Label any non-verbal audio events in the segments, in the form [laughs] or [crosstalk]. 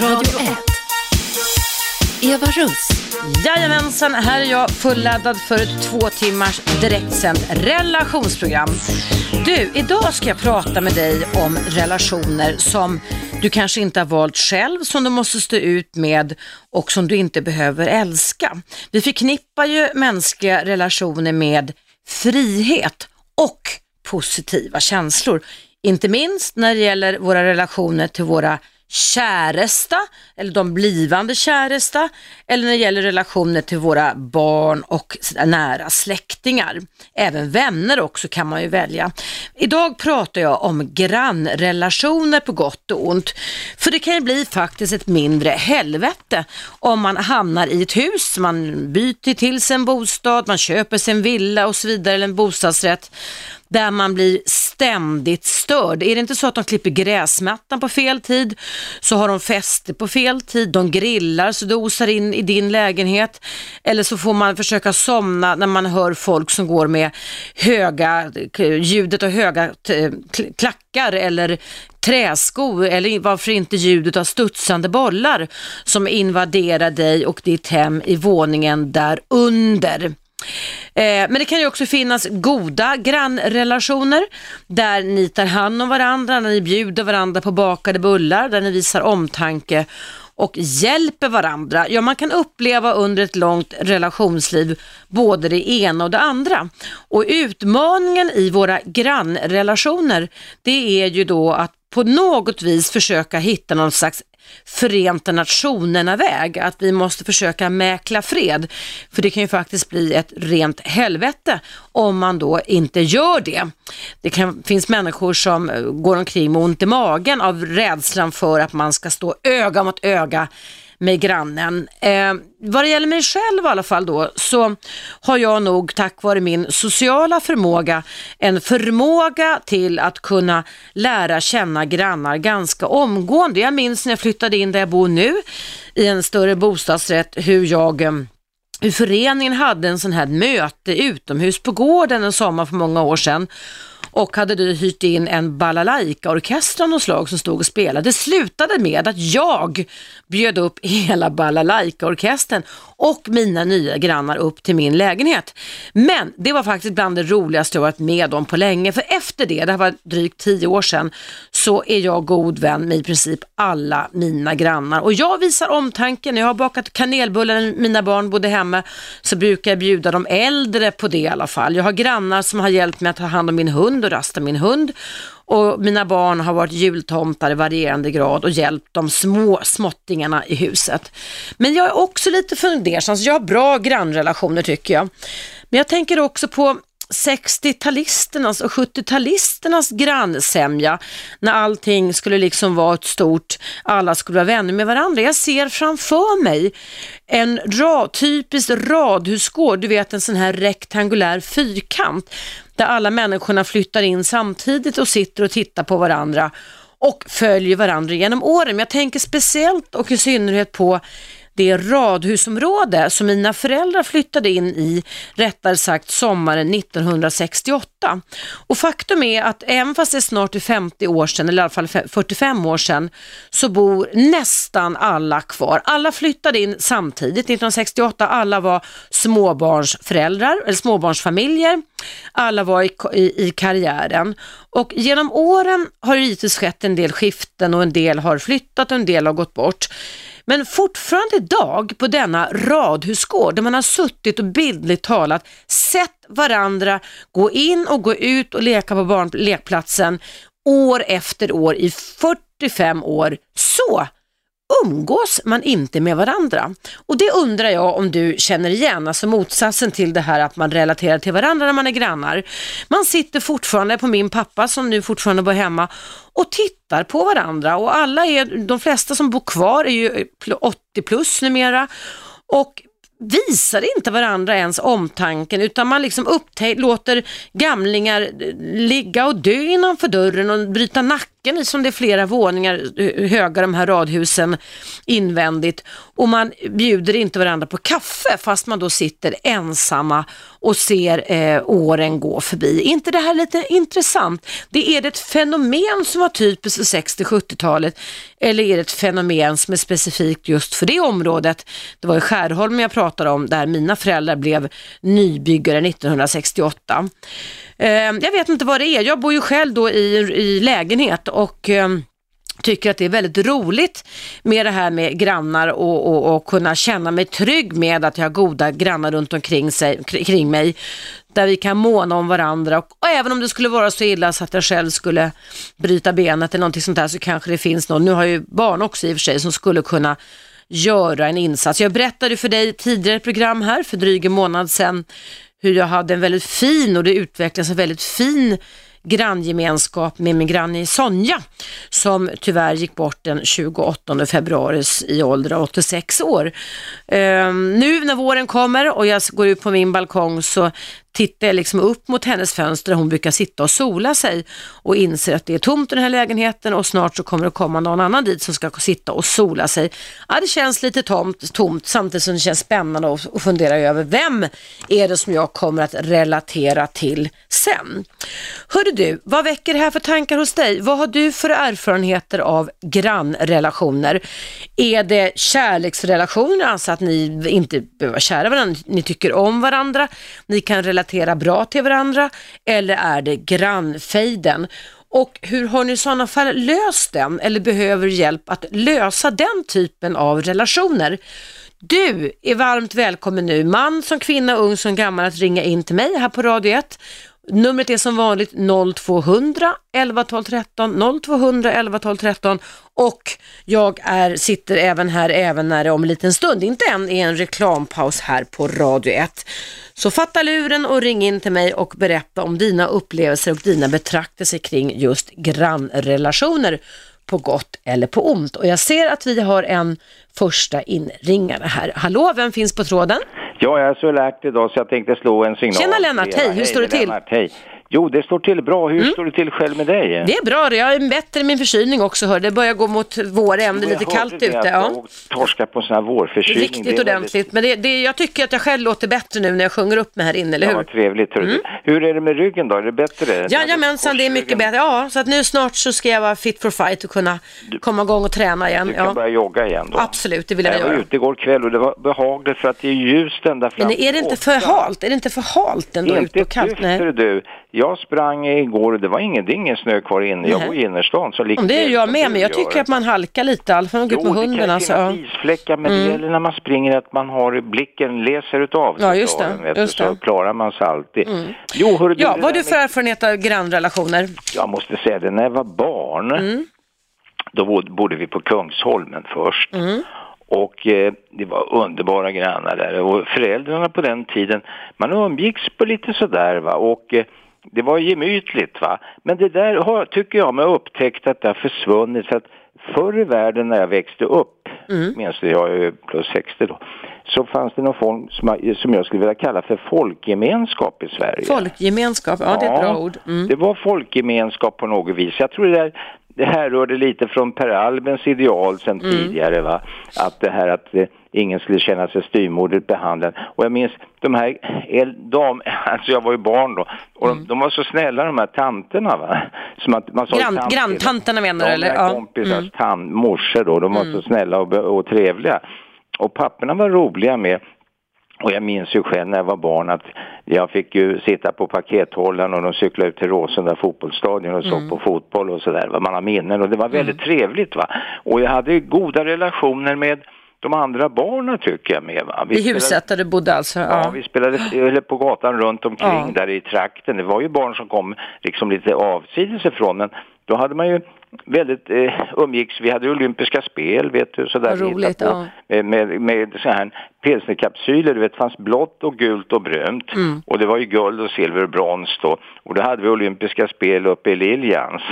Radio 1. Eva Russ. Jajamensan, här är jag fulladdad för ett två timmars direktsänt relationsprogram. Du, idag ska jag prata med dig om relationer som du kanske inte har valt själv, som du måste stå ut med och som du inte behöver älska. Vi förknippar ju mänskliga relationer med frihet och positiva känslor. Inte minst när det gäller våra relationer till våra käresta eller de blivande käresta eller när det gäller relationer till våra barn och nära släktingar. Även vänner också kan man ju välja. Idag pratar jag om grannrelationer på gott och ont. För det kan ju bli faktiskt ett mindre helvete om man hamnar i ett hus, man byter till sig en bostad, man köper sig en villa och så vidare eller en bostadsrätt där man blir ständigt störd. Är det inte så att de klipper gräsmattan på fel tid så har de fester på fel tid, de grillar så det osar in i din lägenhet eller så får man försöka somna när man hör folk som går med höga, ljudet av höga klackar eller träskor eller varför inte ljudet av studsande bollar som invaderar dig och ditt hem i våningen där under. Eh, men det kan ju också finnas goda grannrelationer där ni tar hand om varandra, när ni bjuder varandra på bakade bullar, där ni visar omtanke och hjälper varandra. Ja, man kan uppleva under ett långt relationsliv både det ena och det andra. Och utmaningen i våra grannrelationer, det är ju då att på något vis försöka hitta någon slags Förenta Nationerna-väg, att vi måste försöka mäkla fred. För det kan ju faktiskt bli ett rent helvete om man då inte gör det. Det kan, finns människor som eh, går omkring med ont i magen av rädslan för att man ska stå öga mot öga med grannen. Eh, vad det gäller mig själv i alla fall då, så har jag nog tack vare min sociala förmåga en förmåga till att kunna lära känna grannar ganska omgående. Jag minns när jag flyttade in där jag bor nu i en större bostadsrätt hur jag eh, hur föreningen hade en sån här möte utomhus på gården en sommar för många år sedan och hade du hyrt in en balalaika-orkester av något slag som stod och spelade. Det slutade med att jag bjöd upp hela balalaika-orkestern och mina nya grannar upp till min lägenhet. Men det var faktiskt bland det roligaste jag varit med om på länge, för efter det, det här var drygt tio år sedan, så är jag god vän med i princip alla mina grannar. Och jag visar omtanke, när jag har bakat kanelbullar när mina barn bodde hemma, så brukar jag bjuda de äldre på det i alla fall. Jag har grannar som har hjälpt mig att ta hand om min hund och rasta min hund och mina barn har varit jultomtar i varierande grad och hjälpt de små småttingarna i huset. Men jag är också lite fundersam, så jag har bra grannrelationer tycker jag. Men jag tänker också på 60-talisternas och 70-talisternas grannsämja när allting skulle liksom vara ett stort, alla skulle vara vänner med varandra. Jag ser framför mig en ra, typisk radhusgård, du vet en sån här rektangulär fyrkant där alla människorna flyttar in samtidigt och sitter och tittar på varandra och följer varandra genom åren. Men jag tänker speciellt och i synnerhet på det radhusområde som mina föräldrar flyttade in i, rättare sagt sommaren 1968. Och faktum är att även fast det är snart 50 år sedan, eller i alla fall 45 år sedan, så bor nästan alla kvar. Alla flyttade in samtidigt 1968, alla var småbarnsföräldrar, eller småbarnsfamiljer, alla var i, i, i karriären. Och genom åren har det givetvis skett en del skiften och en del har flyttat och en del har gått bort. Men fortfarande idag på denna radhusgård där man har suttit och bildligt talat sett varandra gå in och gå ut och leka på barn, lekplatsen år efter år i 45 år. Så umgås man inte med varandra. Och det undrar jag om du känner igen, alltså motsatsen till det här att man relaterar till varandra när man är grannar. Man sitter fortfarande på min pappa som nu fortfarande bor hemma och tittar på varandra och alla är, de flesta som bor kvar är ju 80 plus numera och visar inte varandra ens omtanken utan man liksom låter gamlingar eh, ligga och dö innanför dörren och bryta nacken backen som det är flera våningar eh, höga de här radhusen invändigt och man bjuder inte varandra på kaffe fast man då sitter ensamma och ser eh, åren gå förbi. Är inte det här lite intressant? Det är det ett fenomen som var typiskt för 60-70-talet eller är det ett fenomen som är specifikt just för det området? Det var i Skärholmen jag pratade om där mina föräldrar blev nybyggare 1968. Ehm, jag vet inte vad det är. Jag bor ju själv då i, i lägenhet och ehm, tycker att det är väldigt roligt med det här med grannar och, och, och, kunna känna mig trygg med att jag har goda grannar runt omkring sig, kring mig där vi kan måna om varandra och, och, även om det skulle vara så illa så att jag själv skulle bryta benet eller någonting sånt där så kanske det finns någon, nu har jag ju barn också i och för sig, som skulle kunna göra en insats. Jag berättade för dig tidigare ett program här för dryg en månad sedan hur jag hade en väldigt fin och det utvecklades en väldigt fin granngemenskap med min granne Sonja som tyvärr gick bort den 28 februari i ålder av 86 år. Um, nu när våren kommer och jag går ut på min balkong så tittar jag liksom upp mot hennes fönster där hon brukar sitta och sola sig och inser att det är tomt i den här lägenheten och snart så kommer det komma någon annan dit som ska sitta och sola sig. Ja, det känns lite tomt, tomt samtidigt som det känns spännande att fundera över vem är det som jag kommer att relatera till sen. Hörde du, vad väcker det här för tankar hos dig? Vad har du för erfarenheter av grannrelationer? Är det kärleksrelationer, alltså att ni inte behöver vara kära varandra, ni tycker om varandra, ni kan relatera relatera bra till varandra eller är det grannfejden? Och hur har ni i sådana fall löst den eller behöver hjälp att lösa den typen av relationer? Du är varmt välkommen nu, man som kvinna, ung som gammal, att ringa in till mig här på Radio 1 Numret är som vanligt 0200 11 12 13, 0200 11 12 13 och jag är, sitter även här även när det om en liten stund, inte än, är en reklampaus här på Radio 1. Så fatta luren och ring in till mig och berätta om dina upplevelser och dina betraktelser kring just grannrelationer på gott eller på ont. Och jag ser att vi har en första inringare här. Hallå, vem finns på tråden? Ja, jag är så alert idag så jag tänkte slå en signal. Tjena Lennart, hej, hur står det till? Lennart, hej. Jo, det står till bra. Hur mm. står det till själv med dig? Det är bra. Jag är bättre med min förkylning också. Hör. Det börjar gå mot vår det är lite kallt ute. Ja. torska på sån här vårförkylning. Riktigt ordentligt. Väldigt... Men det, det, jag tycker att jag själv låter bättre nu när jag sjunger upp mig här inne, eller hur? Ja, vad trevligt. Mm. Hur är det med ryggen då? Är det bättre? Jajamensan, det är mycket bättre. Ja, så att nu snart så ska jag vara fit for fight och kunna komma igång och träna igen. Du kan ja. börja jogga igen då? Absolut, det vill jag, jag göra. Jag var ute igår kväll och det var behagligt för att det är ljust ända fram Men är det inte för halt? Är det inte för halt ändå ute och kallt? Inte du. Jag sprang igår och det var ingen, det är ingen snö kvar inne. Jag bor i innerstan. Så liksom det är jag med, men jag tycker att man halkar lite alla fall. Jo, med hunden, det kan alltså. finnas isfläckar, men mm. det gäller när man springer att man har blicken, läser utav Ja, just det. Dagen, just det. Så klarar man sig alltid. Mm. Jo, hörru, ja, vad har du för erfarenhet av grannrelationer? Jag måste säga det, när jag var barn, mm. då bodde vi på Kungsholmen först. Mm. Och eh, det var underbara grannar där och föräldrarna på den tiden, man umgicks på lite sådär va och eh, det var gemytligt va. Men det där har, tycker jag mig upptäckt att det har försvunnit för att förr i världen när jag växte upp, mm. du, jag är plus 60 då, så fanns det någon form som, som jag skulle vilja kalla för folkgemenskap i Sverige. Folkgemenskap, ja, det är ett bra ord. Mm. Det var folkgemenskap på något vis. Jag tror det där det här rörde lite från Per Albens ideal sen mm. tidigare va. Att det här att eh, ingen skulle känna sig styrmordigt behandlad. Och jag minns de här dam, [laughs] alltså jag var ju barn då, och mm. de, de, var så snälla de här tanterna va. Som att man sa Gran, granntanterna menar du eller? Ja. kompisars mm. tant, morsor då, de var mm. så snälla och, och trevliga. Och papporna var roliga med. Och jag minns ju själv när jag var barn att jag fick ju sitta på pakethållaren och de cyklade ut till Råsunda fotbollsstadion och såg mm. på fotboll och sådär. Man har minnen och det var väldigt mm. trevligt va. Och jag hade goda relationer med de andra barnen tycker jag med. Va? Vi I huset där du bodde alltså? Ja, ja vi spelade på gatan runt omkring ja. där i trakten. Det var ju barn som kom liksom lite avsides ifrån men då hade man ju väldigt eh, umgicks, vi hade olympiska spel vet du sådär. Roligt, ja. Med, med, med så här pilsnerkapsyler, du vet, fanns blått och gult och brunt. Mm. Och det var ju guld och silver och brons då. Och då hade vi olympiska spel uppe i Liljans.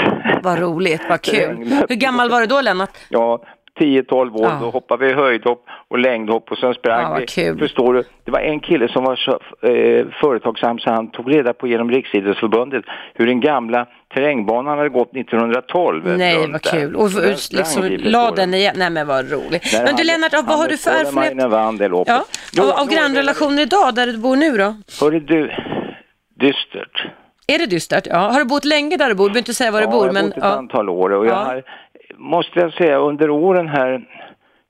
Vad roligt, vad [laughs] kul. Hur gammal var du då Lennart? Ja, 10-12 år, Ja. då hoppade vi höjdhopp och längdhopp och sen sprang Ja, vi. kul. Förstår du? Det var en kille som var så eh, företagsam så han tog reda på genom Riksidrottsförbundet hur den gamla terrängbanan hade gått 1912. Nej, vad kul. Och Den liksom la den igen. Nej men vad roligt. Men du Lennart, vad har du för erfarenhet? Ja, av, av grannrelationer idag, där du bor nu då? Hörru du, dystert. Är det dystert? Ja. Har du bott länge där du bor? Du behöver inte säga var du ja, bor. jag har bott ett ja. antal år och jag Ja. har, måste jag säga, under åren här,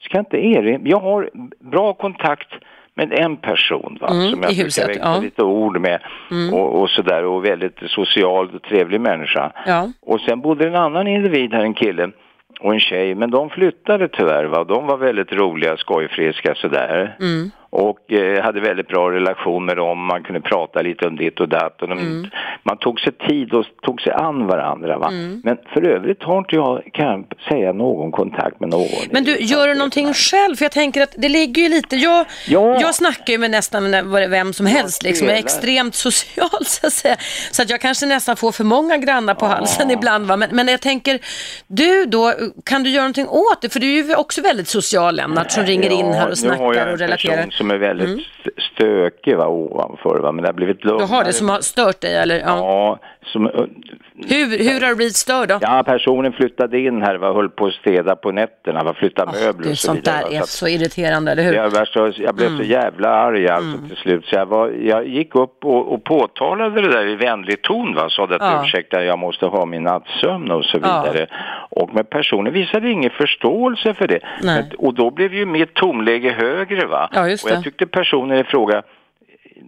ska inte erinra, jag har bra kontakt med en person va, Mm, som jag brukar växla ja. Mm. lite ord med och, och sådär och väldigt social och trevlig människa. Ja. Och sen bodde en annan individ här, en kille och en tjej, men de flyttade tyvärr va, de var väldigt roliga, skojfriska sådär. Mm. Och eh, hade väldigt bra relation med dem, man kunde prata lite om ditt och datt och de, Mm. man tog sig tid och tog sig an varandra va. Mm. Men för övrigt har inte jag, kan jag säga, någon kontakt med någon. Men du, gör du någonting själv? För jag tänker att det ligger ju lite, jag, Ja. jag snackar ju med nästan vem som helst liksom. Jag är extremt social [laughs] så att säga. Så att jag kanske nästan får för många grannar på halsen ibland va. Men, men jag tänker, du då, kan du göra någonting åt det? För du är ju också väldigt social Lennart som ringer in här och snackar och relaterar. Mm. som är väldigt st- stökig va, ovanför va, men det har blivit Du lugnare. har det som har stört dig eller? Ja. Ja, som, Hur, hur har du blivit störd då? ja, personen flyttade in här, va, höll på att städa på nätterna, va, flytta möbler det, och så sånt vidare. där va, är så irriterande, eller hur? Jag, värst, jag blev så jävla arg alltså till slut så jag, var, jag gick upp och, och påtalade det där i vänlig ton va, sa att Ja. ursäkta jag måste ha min nattsömn och så Ja. vidare. Och men personen visade ingen förståelse för det. Men, och då blev ju mitt tonläge högre va. Ja, och jag tyckte personen i fråga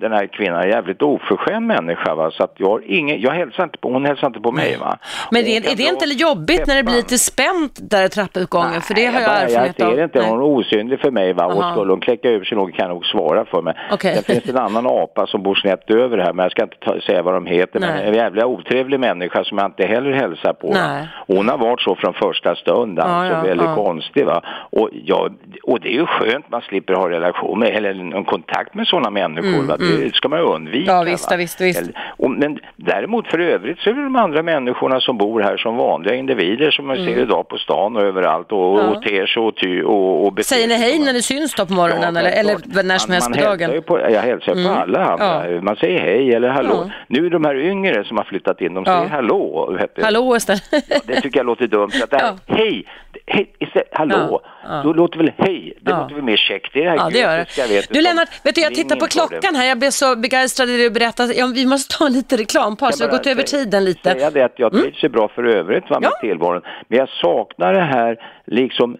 den här kvinnan är jävligt oförskämd människa va, så att jag har ingen, jag hälsar inte på, hon hälsar inte på mig va. Men det, är jag det inte jobbigt när det blir peppan. lite spänt där i trappuppgången? För det har jag bara- erfarenhet Jag av. ser inte, Nej. hon är osynlig för mig va, Aha. och skulle hon kläcka ur sig något kan jag nog svara för mig. Okej. Sen finns det en annan apa som bor snett över här, men jag ska inte ta, säga vad de heter, men Nej. en jävla otrevlig människa som jag inte heller hälsar på. Nej. Hon har varit så från första stund, alltså ja, väldigt ja. konstig va. Och, ja, och det är ju skönt, man slipper ha relation med, eller en kontakt med sådana människor va, det ska man undvika. Mm, Ja, visst, ja, visst, visst. Och, men däremot för övrigt så är det de andra människorna som bor här som vanliga individer som man ser idag på stan och överallt och, Mm. Ja. och ter sig och, ty, och, och Säger ni hej när ni syns då på morgonen Ja, eller, eller när som helst man, på dagen? På, jag hälsar Mm. på alla. Ja. Man säger hej eller hallå. Ja. Nu är de här yngre som har flyttat in, de Ja. säger hallå. Vet du. Hallå istället. Det tycker jag låter dumt. Att det här, [laughs] hej, hej istället, hallå. Ja, ja. Då låter väl hej, det Ja. låter väl mer käckt. Det är det här Ja, det gör det. vet Du Lennart, vet du, jag tittar på klockan här. Jag blev så begeistrad i det du berättade. Ja, vi måste ta lite reklampaus. Vi har gått över tiden lite. Mm. Säga det att jag trivs ju bra för övrigt va, med Ja. tillvaron. Men jag saknar det här liksom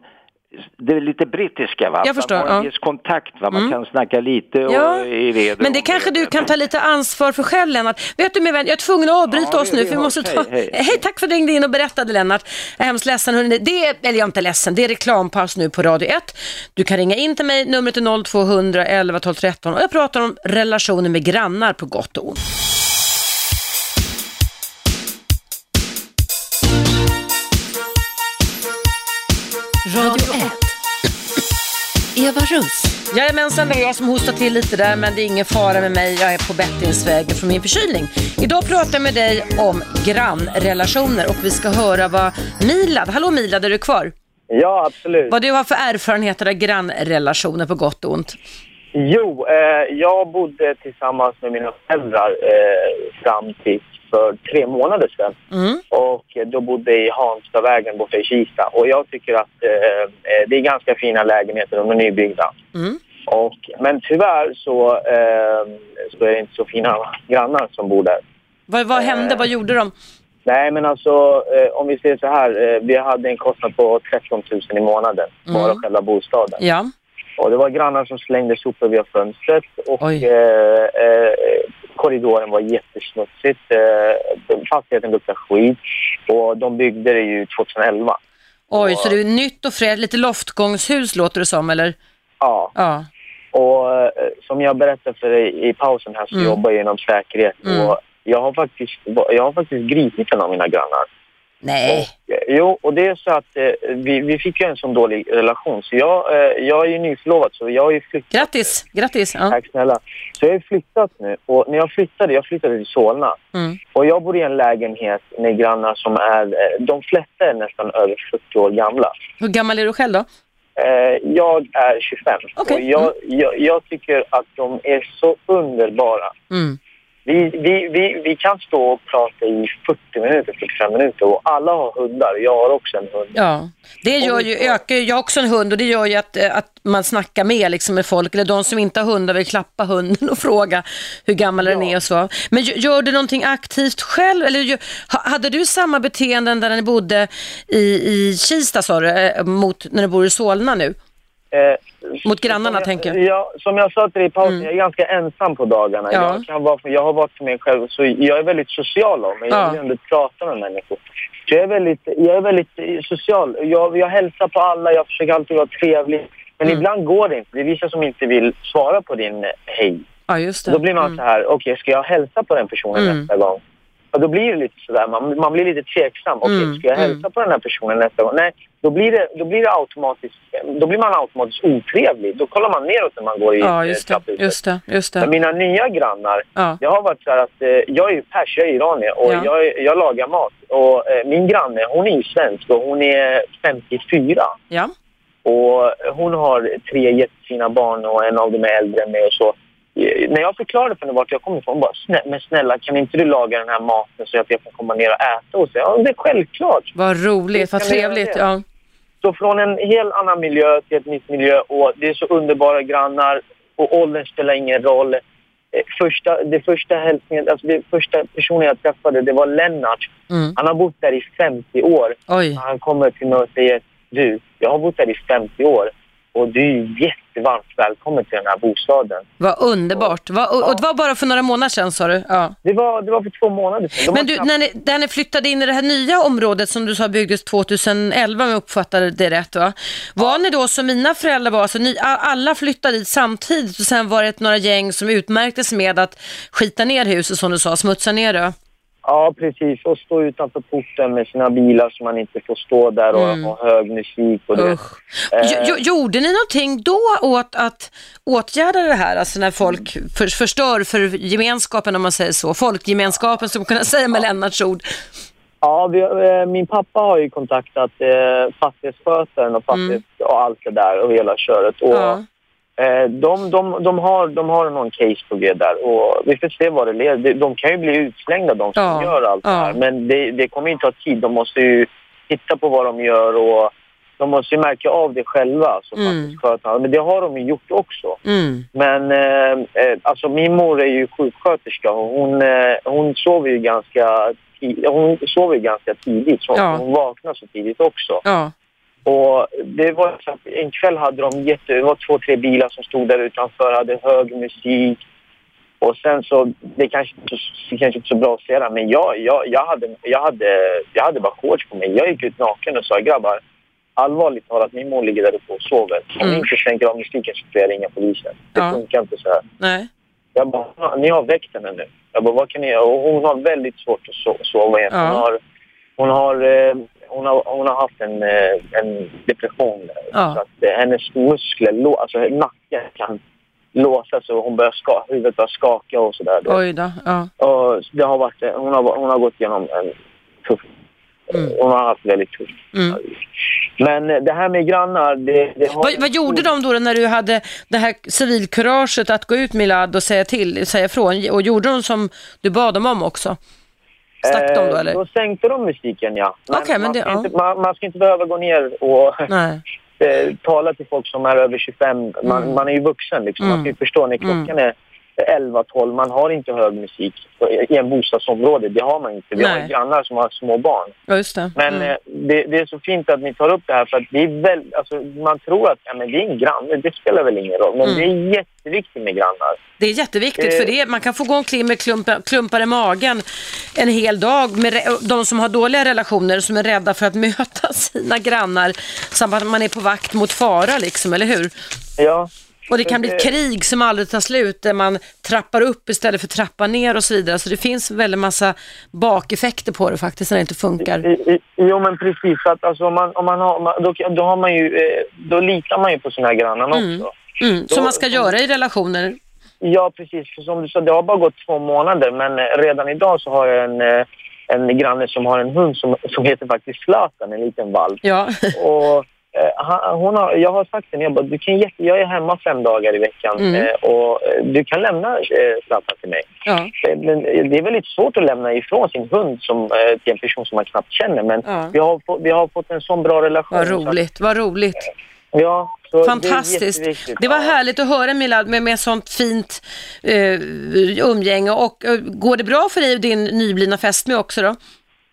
det är lite brittiska va? Jag förstår, Man har ja. Mm. kontakt va? Man kan snacka lite och Ja, i väder men det kanske du kan ta lite ansvar för själv Lennart. Vet du min vän, jag är tvungen att avbryta Ja, oss nu för vi måste ta... Hej, hej. hej, tack för att du ringde in och berättade Lennart. Jag är hemskt ledsen hörni. Det är, eller jag är inte ledsen, det är reklampaus nu på Radio 1. Du kan ringa in till mig, numret är 0200 11 12 13 och jag pratar om relationer med grannar på gott och ont. Eva Russ. Jajamensan, det är jag som hostar till lite där men det är ingen fara med mig. Jag är på bättringsvägen från min förkylning. Idag pratar jag med dig om grannrelationer och vi ska höra vad Milad, hallå Milad, är du kvar? Ja, absolut. Vad du har för erfarenheter av grannrelationer på gott och ont? Jo, eh, jag bodde tillsammans med mina föräldrar eh, fram till för tre månader sedan. Mm. Och eh, då bodde jag i Hanstavägen borta i Kista. Och jag tycker att eh, eh, det är ganska fina lägenheter, de är nybyggda. Mm. Och, men tyvärr så, eh, så är det inte så fina grannar som bor där. Vad, vad hände, vad gjorde de? Nej, men alltså eh, om vi ser så här. Eh, vi hade en kostnad på 13 000 i månaden, bara Mm. själva bostaden. Ja, Och det var grannar som slängde sopor via fönstret och eh, eh, korridoren var jättesmutsigt. Eh, fastigheten luktar skit och de byggde det ju 2011. oj, så det är nytt och fräscht, lite loftgångshus låter det som eller? Ja, Ja, och eh, som jag berättade för dig i pausen här så Mm. jobbar jag inom säkerhet Mm. och jag har, faktiskt, jag har faktiskt gripit en av mina grannar. Nej. Och, eh, jo, och det är så att eh, vi, vi fick ju en sån dålig relation. Så jag, eh, jag är ju nyförlovad så jag har ju flyttat. Grattis, grattis. Ja. Tack snälla. Så jag har flyttat nu. Och när jag flyttade, jag flyttade till Solna. Mm. Och jag bor i en lägenhet med grannar som är, eh, de flesta är nästan över 40 år gamla. Hur gammal är du själv då? Eh, jag är 25 Okej. och jag, jag, jag tycker att de är så underbara. Mm. Vi, vi, vi, vi kan stå och prata i 40 minuter, 45 minuter och alla har hundar. Jag har också en hund. Ja, det gör ju, ökar, ju- jag har också en hund och det gör ju att, eh, att man snackar med, liksom, med folk, eller de som inte har hundar vill klappa hunden och [laughs] fråga hur gammal den är och så. Men gö- gör du någonting aktivt själv? Eller hade du samma beteenden där ni bodde i, i Kista sa du, eh, mot när du bor i Solna nu? Eh, Mot grannarna, jag, tänker jag. Ja, som jag sa till dig i pausen, Mm. jag är ganska ensam på dagarna. Ja. Jag, kan vara, jag har varit för mig själv, så jag är väldigt social av mig. Ja. Jag vill ändå prata med människor. Så jag är väldigt, jag är väldigt eh, social. Jag, jag hälsar på alla, jag försöker alltid vara trevlig. Men Mm. ibland går det inte. Det är vissa som inte vill svara på din eh, hej. Ja, just det. Då blir man Mm. så här, okej, ska jag hälsa på den personen Mm. nästa gång? Och då blir det lite sådär, man, man blir lite tveksam. Okej, Mm, ska jag hälsa mm. på den här personen nästa gång? Nej, då blir, det, då blir det automatiskt, då blir man automatiskt otrevlig. Då kollar man neråt när man går i Ja, eh, just det. Just det, just det. mina nya grannar, Ja. det har varit så att eh, jag är ju pers, jag är iranier och Ja. jag, jag lagar mat. Och eh, min granne, hon är ju svensk och hon är 54. Ja. Och hon har tre jättefina barn och en av dem är äldre än mig och så. Eh, När jag förklarade för henne vart jag kommer ifrån, bara "Snä- men snälla kan inte du laga den här maten så att jag kan komma ner och äta hos dig? Ja, det är självklart. Vad roligt, vad trevligt. Ja. Så från en helt annan miljö till ett nytt miljö och det är så underbara grannar och åldern spelar ingen roll. Eh, Första, det första hälsningen, alltså det första personen jag träffade det var Lennart. Mm. Han har bott där i 50 år. Oj. Han kommer till mig och säger du, jag har bott där i 50 år och du är jättevarmt välkommen till den här bostaden. Vad underbart. Va, och, och det var bara för några månader sedan sa du? Ja. Det var, det var för två månader sedan. Men du, knappt- när ni, när ni flyttade in i det här nya området som du sa byggdes 2011 om jag uppfattade det rätt va? Var ni då som mina föräldrar var, alltså ni, alla flyttade dit samtidigt och sen var det några gäng som utmärktes med att skita ner huset som du sa, smutsa ner det? Ja, precis. Och stå utanför porten med sina bilar så man inte får stå där och Mm. ha hög musik. Och det. Jo- Gjorde ni någonting då åt att åtgärda det här, alltså när folk för, förstör för gemenskapen om man säger så, folkgemenskapen som man kunna säga med Lennarts ord? Ja, vi, eh, min pappa har ju kontaktat eh, fastighetsskötaren och, fastighets, och allt det där och hela köret. Och, Ja. Eh, de, de, de, har, de har någon case på G där och vi får se vad det leder. De, de kan ju bli utslängda de som Ja, gör allt det ja. här. Men det, det kommer ju ta tid. De måste ju titta på vad de gör och de måste ju märka av det själva. Så Mm. fastighetsskötarna. Men det har de ju gjort också. Mm. Men eh, eh, alltså min mor är ju sjuksköterska och hon, eh, hon sover ju ganska hon sover ganska tidigt. Så Ja. Hon vaknar så tidigt också. Ja. Och det var så att en kväll hade de jätte, det var två, tre bilar som stod där utanför, hade hög musik. Och sen så, det kanske, det kanske inte så bra att säga men jag, jag, jag, hade, jag, hade, jag hade bara shorts på mig. Jag gick ut naken och sa grabbar, allvarligt talat, min mor ligger där uppe och sover. Om Mm. ni inte sänker av musiken så får jag ringa polisen. Det Ja. funkar inte så här. Nej. Jag bara, ni har väckt henne nu. Jag bara, vad kan ni göra? Och hon har väldigt svårt att so- sova igen. Ja. Hon, har, hon, har, eh, hon, har, hon har haft en, eh, en depression. Ja. Så att eh, hennes muskler, alltså nacken kan låsa så hon börjar ska, huvudet börjar skaka och sådär. Oj då. Ja. Och det har varit, eh, hon, har, hon har gått igenom en tuff... Mm. Hon har haft väldigt tufft. Mm. Men det här med grannar, det, det har... Vad, vad gjorde de då när du hade det här civilkuraget att gå ut Milad och säga till, säga ifrån? Och gjorde de som du bad dem om också? Stack de då Eh, eller? Då sänkte de musiken, ja. Okej, men man, det- ska ja. inte, man, man ska inte behöva gå ner och [laughs] eh, tala till folk som är över 25. Man, Mm. man är ju vuxen. Liksom. Man Mm. ska ju förstå när klockan är 11-12. Man har inte hög musik i en bostadsområde. Det har man inte. Vi har Nej. ju grannar som har små barn. Ja, just det. Men Mm. eh, det, det är så fint att ni tar upp det här för att det är väl, alltså, man tror att ja, men det är en granne, det spelar väl ingen roll. Men Mm. det är jätteviktigt med grannar. Det är jätteviktigt Eh. för det, man kan få gå omkring med klumpar, klumpar i magen en hel dag med de som har dåliga relationer som är rädda för att [laughs] möta sina grannar samt att man är på vakt mot fara liksom, eller hur? Ja, Och det kan bli ett krig som aldrig tar slut, där man trappar upp istället för trappar ner och så vidare. Så det finns en väldigt massa bakeffekter på det faktiskt när det inte funkar. Jo, men precis. Att, alltså, om man, om man har, då, då, har man ju, eh, då litar man ju på sina grannar också. Mm, som man ska göra i relationer. Ja, precis. För Som du sa, det har bara gått två månader, men eh, redan idag så har jag en, eh, en granne som har en hund som, som heter faktiskt Zlatan, en liten valp. Ja. Och, eh, han, hon har, jag har sagt till henne, jag, bara, du kan jätte, jag är hemma fem dagar i veckan Mm. eh, och eh, du kan lämna eh, Zlatan till mig. ja. Eh, Men det är väldigt svårt att lämna ifrån sin hund som, eh, till en person som man knappt känner. Men Ja. vi, har, fått- vi har fått en sån bra relation. Vad att- roligt, vad roligt. Ja, Det Fantastiskt. jätteviktigt. Det var härligt att höra Milad med, med sånt fint eh, umgänge. Och eh, går det bra för dig och din nyblivna fästmö också då?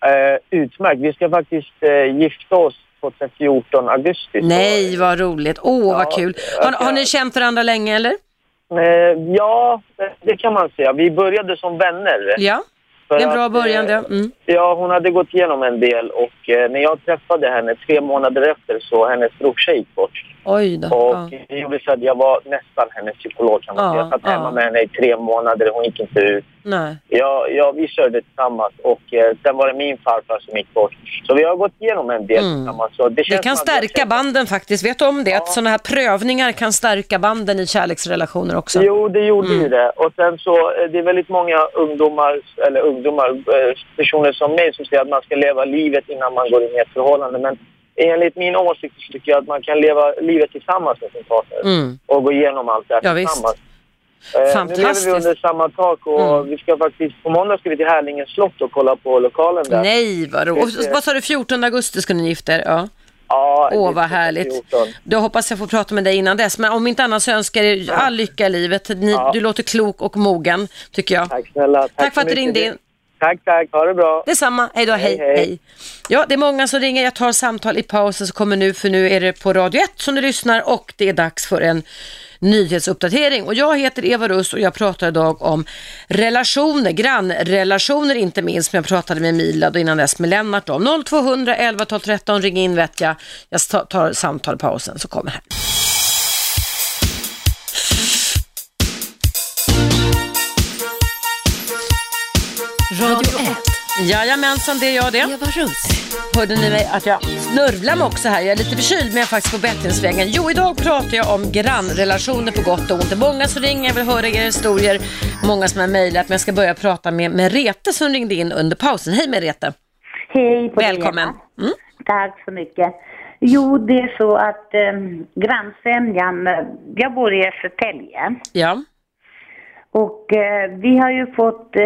Eh, utmärkt. Vi ska faktiskt eh, gifta oss 2014, augusti. Nej, vad roligt. Åh, vad Ja, kul. jag Har, har ni känt varandra länge eller? Eh, ja, det kan man säga. Vi började som vänner. Ja, För det är en bra att, början det. eh, Mm. Ja, hon hade gått igenom en del och eh, när jag träffade henne tre månader efter så hennes brorsa gick bort. Oj då. Och Ja. det gjorde så att jag var nästan hennes psykolog kan man Ja, säga. Jag satt ja. hemma med henne i tre månader, hon gick inte ut. Nej. Ja, ja, vi körde tillsammans och eh, sen var det min farfar som gick bort. Så vi har gått igenom en del Mm. tillsammans. Så det, Det kan stärka banden faktiskt. Vet du om det? Att sådana här prövningar kan stärka banden i kärleksrelationer också. Jo, det gjorde Mm. ju det. Och sen så, eh, det är väldigt många ungdomar, eller ungdomar, eh, personer som mig som säger att man ska leva livet innan man går in i ett förhållande. Men enligt min åsikt så tycker jag att man kan leva livet tillsammans med sin partner Mm. och gå igenom allt det här Ja, tillsammans. Eh, Nu lever vi under samma tak och Mm. vi ska faktiskt, på måndag ska vi till Härlingens slott och kolla på lokalen där. Nej, vad roligt. Vad sa du, 14 augusti ska ni gifta er? Ja. Ja, Åh, vad härligt. 14. Då hoppas jag få prata med dig innan dess. Men om inte annat så önskar jag all lycka i livet. Ni, Ja. Du låter klok och mogen, tycker jag. Tack snälla. Tack, Tack för att du ringde in. Tack, tack. Ha det bra. Detsamma, hej då, hej, Hej, hej. Ja, det är många som ringer. Jag tar samtal i pausen som kommer nu, för nu är det på Radio 1 som du lyssnar och det är dags för en nyhetsuppdatering. Och jag heter Eva Russ och jag pratar idag om relationer, grannrelationer inte minst, men jag pratade med Milad och innan dess med Lennart om 0200 11 12 13, ring in vet jag. Jag tar- tar samtal i pausen så kommer här. Radio 1. Jajamensan, det är jag det. Eva Russ. Hörde ni mig att jag snörvlar mig också här? Jag är lite förkyld men jag är faktiskt på bättringsvägen. Jo, idag pratar jag om grannrelationer på gott och ont. Det är många som ringer, jag vill höra era historier. Många som har mejlat, men jag ska börja prata med Merete som ringde in under pausen. Hej Merete! Hej på dig, Välkommen! Mm. Tack så mycket. Jo, det är så att eh, grannsämjan, jag bor i Södertälje Ja. och eh, vi har ju fått eh,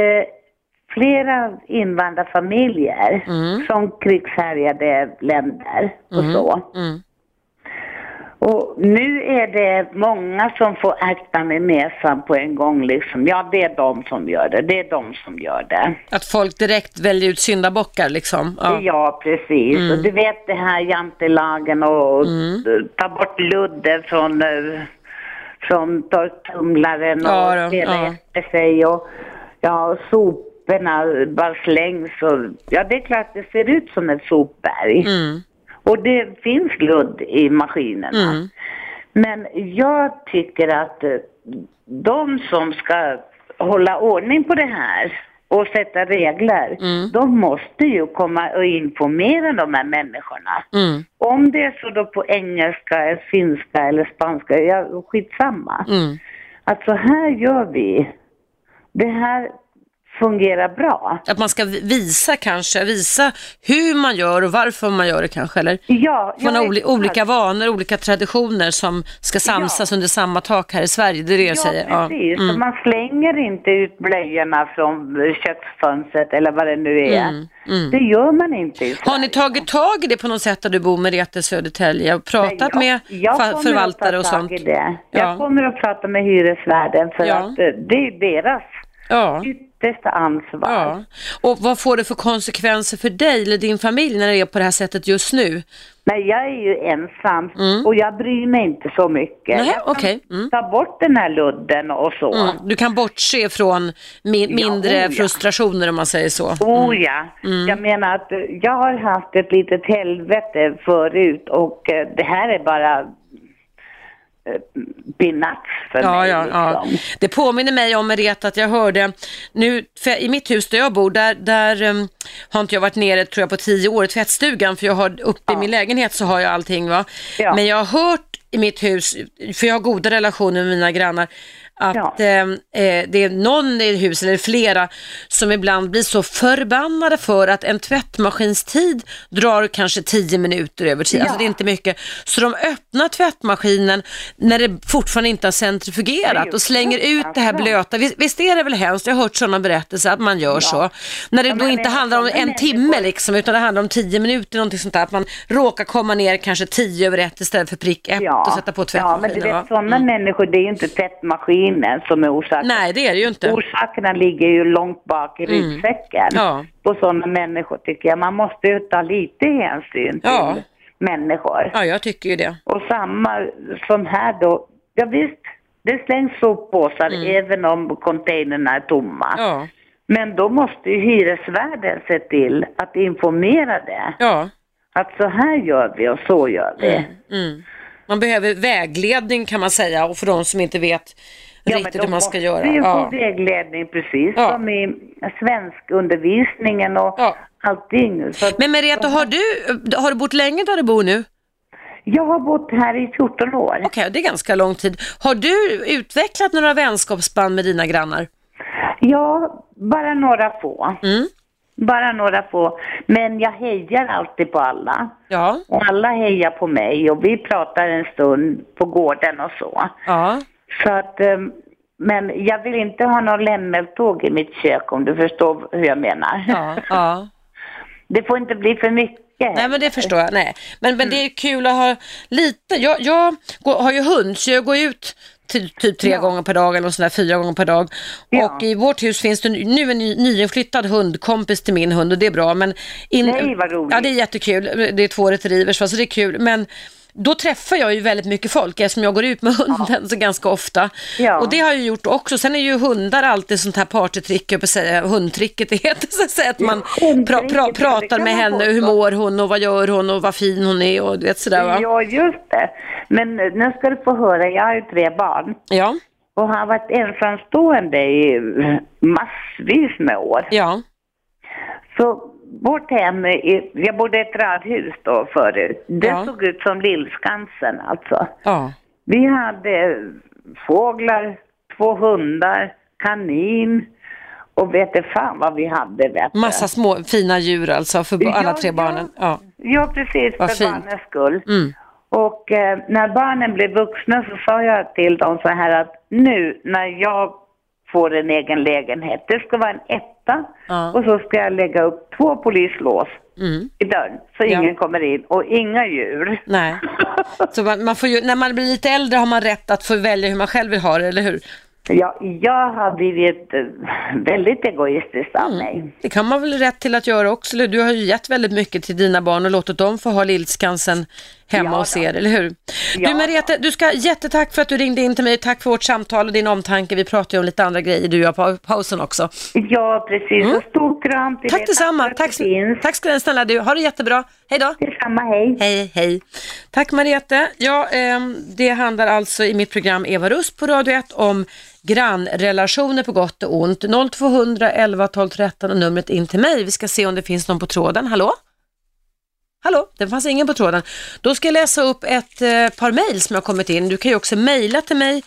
flera invandrarfamiljer Mm. från krigshärjade länder och så. Mm. Och nu är det många som får akta med näsan på en gång liksom. Ja, det är de som gör det. Det är de som gör det. Att folk direkt väljer ut syndabockar liksom. Ja. Ja, precis. Mm. Och du vet det här jantelagen och ta bort ludden från, eh, från torktumlaren och Ja dela ja. efter sig och ja, och soporna bara slängs och ja, det är klart det ser ut som ett sopberg. Mm. Och det finns ludd i maskinerna. Mm. Men jag tycker att eh, de som ska hålla ordning på det här och sätta regler, Mm. de måste ju komma och informera de här människorna. Mm. Om det är så då på engelska, finska eller spanska, ja, skitsamma. Mm. Alltså här gör vi. Det här fungerar bra. Att man ska visa kanske, visa hur man gör och varför man gör det kanske, eller? Ja, Man har vet- olika vanor, olika traditioner som ska samsas under samma tak här i Sverige. Det är det jag säger. Ja, precis. Mm. Så Man slänger inte ut blöjorna från köksfönstret eller vad det nu är. Mm, mm. Det gör man inte i Sverige. Har ni tagit tag i det på något sätt där du bor med Rete Södertälje och pratat Jag- med jag förvaltare och sånt? Ja. Jag kommer att prata med hyresvärden för Ja. att eh, det är deras Ja. Yttersta ansvar. ja. Och vad får det för konsekvenser för dig eller din familj när det är på det här sättet just nu? Men jag är ju ensam Mm. och jag bryr mig inte så mycket. Nej, jag kan. Mm. ta bort den här ludden och så. Mm. Du kan bortse från mi- mindre oh ja. frustrationer om man säger så. Oh ja. Mm. Jag menar att jag har haft ett litet helvete förut och eh, det här är bara binats för Ja, mig. ja, ja. liksom. Det påminner mig om Merete att jag hörde, nu, i mitt hus där jag bor, där, där um, har inte jag varit nere tror jag på tio år i tvättstugan, för jag har uppe i min lägenhet så har jag allting va. Ja. Men jag har hört i mitt hus, för jag har goda relationer med mina grannar, att Ja. eh, eh, det är någon i huset, eller flera, som ibland blir så förbannade för att en tvättmaskinstid drar kanske 10 minuter över tid, Ja. alltså det är inte mycket. Så de öppnar tvättmaskinen när det fortfarande inte har centrifugerat och slänger ut det här blöta. Visst, visst är det väl hemskt? Jag har hört sådana berättelser att man gör så. När det Ja, då inte är handlar om en timme liksom, utan det handlar om 10 minuter, någonting sånt där. Att man råkar komma ner kanske 10 över ett istället för prick ett och sätta på ja, men du tvättmaskinen. vet sådana människor, det är ju inte tvättmaskinen som är orsaken. Nej, det är det ju inte. Orsakerna ligger ju långt bak i ryggsäcken. Ja. På sådana människor tycker jag. Man måste ju ta lite hänsyn till Ja. människor. Ja, jag tycker ju det. Och samma som här då. Ja visst, det slängs soppåsar även om containrarna är tomma. Mm. Ja, Men då måste ju hyresvärden se till att informera det. ja. Att så här gör vi och så gör vi. Mm. Man behöver vägledning kan man säga och för de som inte vet Ja, riktigt de hur man ska måste göra. ju Ja. få vägledning precis Ja. som i svenskundervisningen och Ja. allting. Så Men Merete, har du, har du bott länge där du bor nu? Jag har bott här i 14 år. Okej, det är ganska lång tid. Har du utvecklat några vänskapsband med dina grannar? Ja, bara några få. Mm. Bara några få. Men jag hejar alltid på alla. Ja, Och alla hejar på mig och vi pratar en stund på gården och så. ja. Så att, ehm, men jag vill inte ha någon lämmeltåg i mitt kök om du förstår hur jag menar. Ja, ja. [laughs] Det får inte bli för mycket. Nej men det förstår jag. Nej. Men, men det är kul att ha lite, jag, jag går, har ju hund så jag går ut ty, typ tre Ja. gånger per dag eller sådär, fyra gånger per dag. Ja. Och i vårt hus finns det nu en ny, nyinflyttad hundkompis till min hund och det är bra. Men in, Nej, vad roligt. Ja det är jättekul, det är två retrievers så det är kul. Men då träffar jag ju väldigt mycket folk eftersom jag går ut med [laughs] hunden så ganska ofta. Ja. Och det har jag gjort också. Sen är ju hundar alltid sånt här partytrick, jag säga, hundtricket [laughs] det heter så att säga, att man pra, pra, ja, pratar med henne, hur mår hon och vad gör hon och vad fin hon är och du vet sådär va. Ja, just det. Men nu ska du få höra, jag har ju tre barn. Ja, Och har varit ensamstående i massvis med år. ja, Så vårt hem, i- jag bodde i ett radhus då förut. Det Ja. såg ut som Lillskansen alltså. ja. Vi hade fåglar, två hundar, kanin och vet du fan vad vi hade vet du. Massa små fina djur alltså för Ja, alla tre barnen. Ja. Ja, precis, Vad för fint. barnens skull. Mm. Och eh, när barnen blev vuxna så sa jag till dem så här att nu när jag får en egen lägenhet, det ska vara en etta Ja. och så ska jag lägga upp två polislås Mm. i dörren så Ja. ingen kommer in och inga djur. Nej. Så man, man får ju, när man blir lite äldre har man rätt att få välja hur man själv vill ha det, eller hur? Ja, jag har blivit eh, väldigt egoistisk av Mm. mig. Det kan man väl rätt till att göra också, du har ju gett väldigt mycket till dina barn och låtit dem få ha Lillskansen hemma Ja, hos er, eller hur? Ja, du Merete, du ska jättetack för att du ringde in till mig, tack för vårt samtal och din omtanke. Vi pratar ju om lite andra grejer du gör på pausen också. Ja, precis. Och stor kram till Mm. Tack er. detsamma, tack, det tack ska ha, snälla du. Ha det jättebra, hej då! Detsamma, hej. Hej, hej. Tack Mariette. Ja, ehm, det handlar alltså i mitt program Eva Rust på Radio 1 om grannrelationer på gott och ont. 0200 11 12 13 och numret in till mig. Vi ska se om det finns någon på tråden. Hallå? Hallå, det fanns ingen på tråden. Då ska jag läsa upp ett eh, par mejl som har kommit in. Du kan ju också mejla till mig.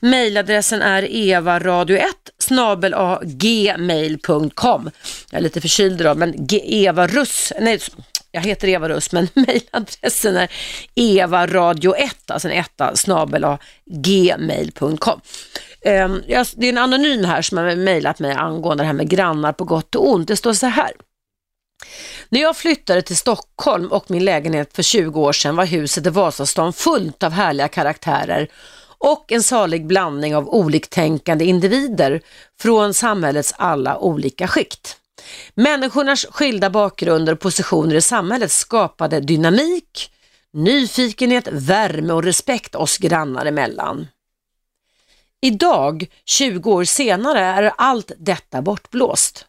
Mejladressen är evaradio1 snabelagmail.com. Jag är lite förkyld idag, men Eva Russ, nej, jag heter Eva Russ, men [laughs] mejladressen är evaradio1, alltså en etta, snabel gmail.com. Ehm, det är en anonym här som har mejlat mig angående det här med grannar på gott och ont. Det står så här. När jag flyttade till Stockholm och min lägenhet för 20 år sedan var huset i Vasastan fullt av härliga karaktärer och en salig blandning av oliktänkande individer från samhällets alla olika skikt. Människornas skilda bakgrunder och positioner i samhället skapade dynamik, nyfikenhet, värme och respekt oss grannar emellan. Idag, 20 år senare, är allt detta bortblåst.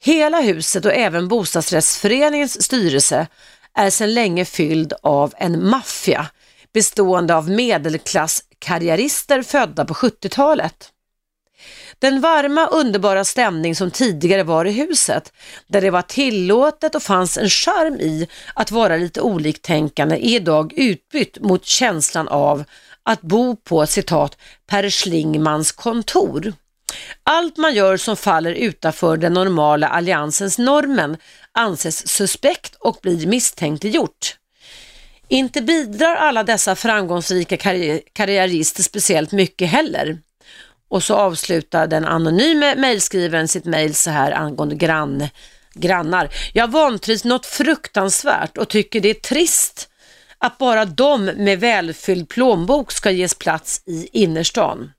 Hela huset och även bostadsrättsföreningens styrelse är sedan länge fylld av en maffia bestående av medelklasskarriärister födda på 70-talet. Den varma, underbara stämning som tidigare var i huset, där det var tillåtet och fanns en charm i att vara lite oliktänkande, är idag utbytt mot känslan av att bo på citat Per Schlingmans kontor. Allt man gör som faller utanför den normala alliansens normen anses suspekt och blir misstänkliggjort. Inte bidrar alla dessa framgångsrika karri karriärister speciellt mycket heller. Och så avslutar den anonyme mejlskrivaren sitt mejl så här angående grann, grannar. Jag vantrivs något fruktansvärt och tycker det är trist att bara de med välfylld plånbok ska ges plats i innerstan.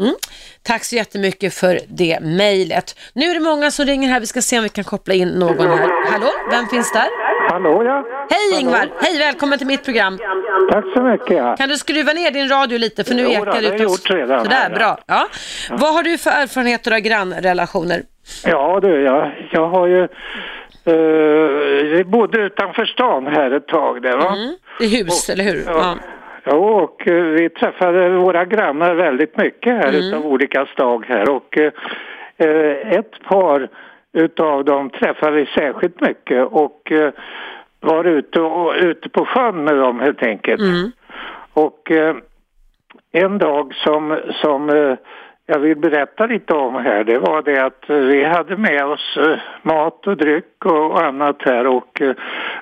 Mm. Tack så jättemycket för det mejlet. Nu är det många som ringer här, vi ska se om vi kan koppla in någon här. Hallå, vem finns där? Hallå ja. Hej Ingvar, hej välkommen till mitt program. Tack så mycket. Ja. Kan du skruva ner din radio lite för nu Jo ekar det har det jag gjort redan Sådär, här, ja. bra. Ja. Vad har du för erfarenheter av grannrelationer? Ja du, jag, jag har ju... Uh, vi bodde utanför stan här ett tag där va? Mm. I hus, eller hur? Ja. Ja, och eh, vi träffade våra grannar väldigt mycket här Mm. utav olika slag här och eh, ett par utav dem träffade vi särskilt mycket och eh, var ute, och, ute på sjön med dem helt enkelt. Mm. Och eh, en dag som, som eh, jag vill berätta lite om här, det var det att eh, vi hade med oss eh, mat och dryck och annat här och eh,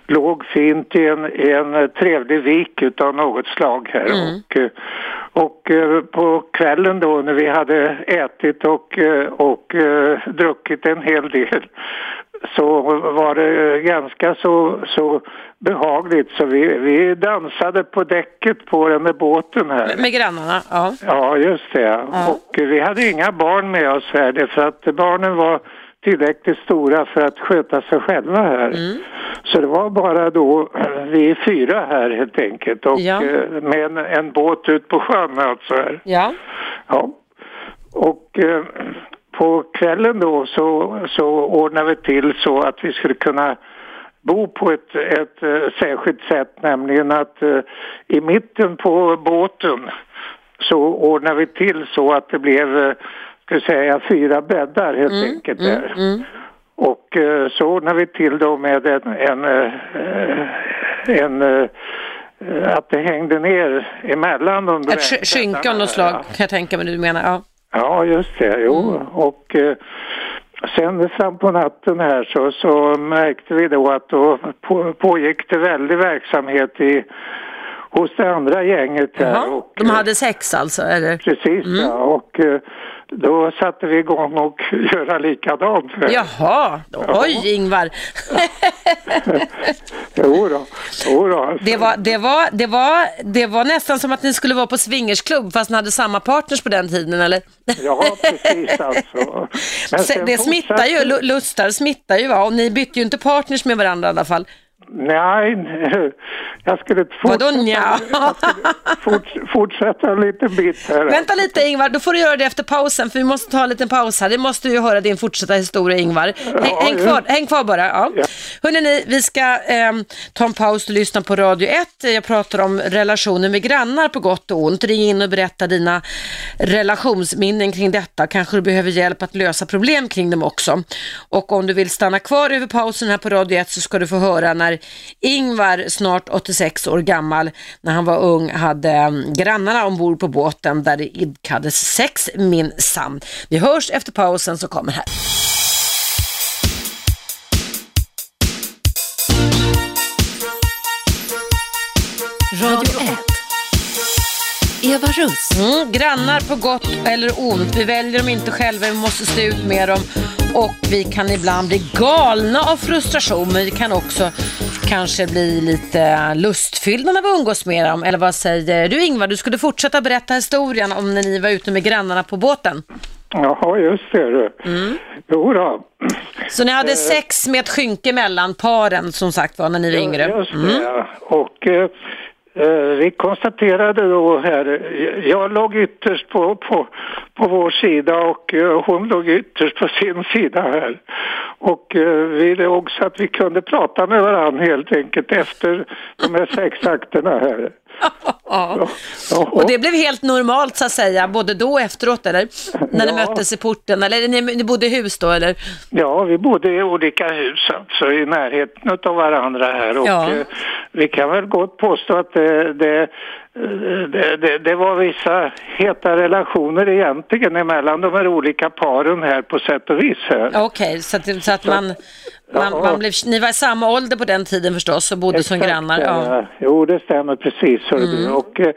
låg fint i en, i en trevlig vik utav något slag här. Mm. Och, och på kvällen då när vi hade ätit och, och druckit en hel del så var det ganska så, så behagligt så vi, vi dansade på däcket på den där båten här. Med grannarna? Ja. Ja, just det. Ja. Och vi hade inga barn med oss här därför att barnen var tillräckligt stora för att sköta sig själva här. Mm. Så det var bara då vi fyra här helt enkelt och Ja. eh, med en, en båt ut på sjön alltså här. Ja. Ja. Och eh, på kvällen då så, så ordnade vi till så att vi skulle kunna bo på ett, ett eh, särskilt sätt, nämligen att eh, i mitten på båten så ordnade vi till så att det blev, eh, ska jag säga, fyra bäddar helt enkelt där. Mm. Och eh, så ordnade vi till då med en, en, eh, en eh, att det hängde ner emellan under Ett sk- skynke av något slag kan jag tänka mig du menar. Ja. Ja, just det. Jo, och eh, sen fram på natten här så, så märkte vi då att då på, pågick det väldig verksamhet i, hos det andra gänget här. Jaha. Och, De hade sex alltså, eller? Precis, ja. Och eh, då satte vi igång och [laughs] göra likadant. Jaha, oj Ingvar. [laughs] jo då, jo då. Det var, det, var, det, var, det var nästan som att ni skulle vara på swingersklubb fast ni hade samma partners på den tiden, eller? Ja, precis alltså. [laughs] Men Det smittar ju, lustar smittar ju va? Och ni bytte ju inte partners med varandra i alla fall. Nej, [laughs] jag skulle Vadå fortsätta, nja? jag skulle forts, fortsätta en liten bit här. Vänta lite Ingvar, då får du göra det efter pausen för vi måste ta en liten paus här. Det måste ju höra din fortsatta historia Ingvar. Häng, häng, kvar, häng kvar bara. Ja. Ja. Hörrni, vi ska ehm, ta en paus och lyssna på Radio 1. Jag pratar om relationer med grannar på gott och ont. Ring in och berätta dina relationsminnen kring detta. Kanske du behöver hjälp att lösa problem kring dem också. Och om du vill stanna kvar över pausen här på Radio 1 så ska du få höra när Ingvar, snart 86 år gammal, när han var ung, hade mm, grannarna ombord på båten där det idkades sex minsann. Vi hörs efter pausen som kommer här. Radio 1. Eva Russ. Mm, grannar på gott eller ont. Vi väljer dem inte själva, vi måste stå ut med dem. Och vi kan ibland bli galna av frustration, men vi kan också kanske bli lite lustfyllda när vi umgås med dem. Eller vad säger du Ingvar? Du skulle fortsätta berätta historien om när ni var ute med grannarna på båten. Jaha, just det. du. Mm. Jo då. Så ni hade sex med ett skynke mellan paren som sagt var när ni var yngre. Just det, ja. Och eh, eh, Eh, vi konstaterade då här, jag låg ytterst på, på, på vår sida och eh, hon låg ytterst på sin sida här. Och eh, vi låg så att vi kunde prata med varandra helt enkelt efter de här sex akterna här. Ja. Ja. Och det blev helt normalt så att säga, både då och efteråt eller? När ni möttes i porten, eller ni, ni bodde i hus då eller? Ja, vi bodde i olika hus alltså i närheten av varandra här och eh, vi kan väl gott påstå att det, det, det, det, det var vissa heta relationer egentligen emellan de här olika paren här på sätt och vis. Okej, så att, så att man, man, man blev, ni var i samma ålder på den tiden förstås och bodde som Exakt, grannar? Ja. Jo, det stämmer precis. Mm. Och, eh,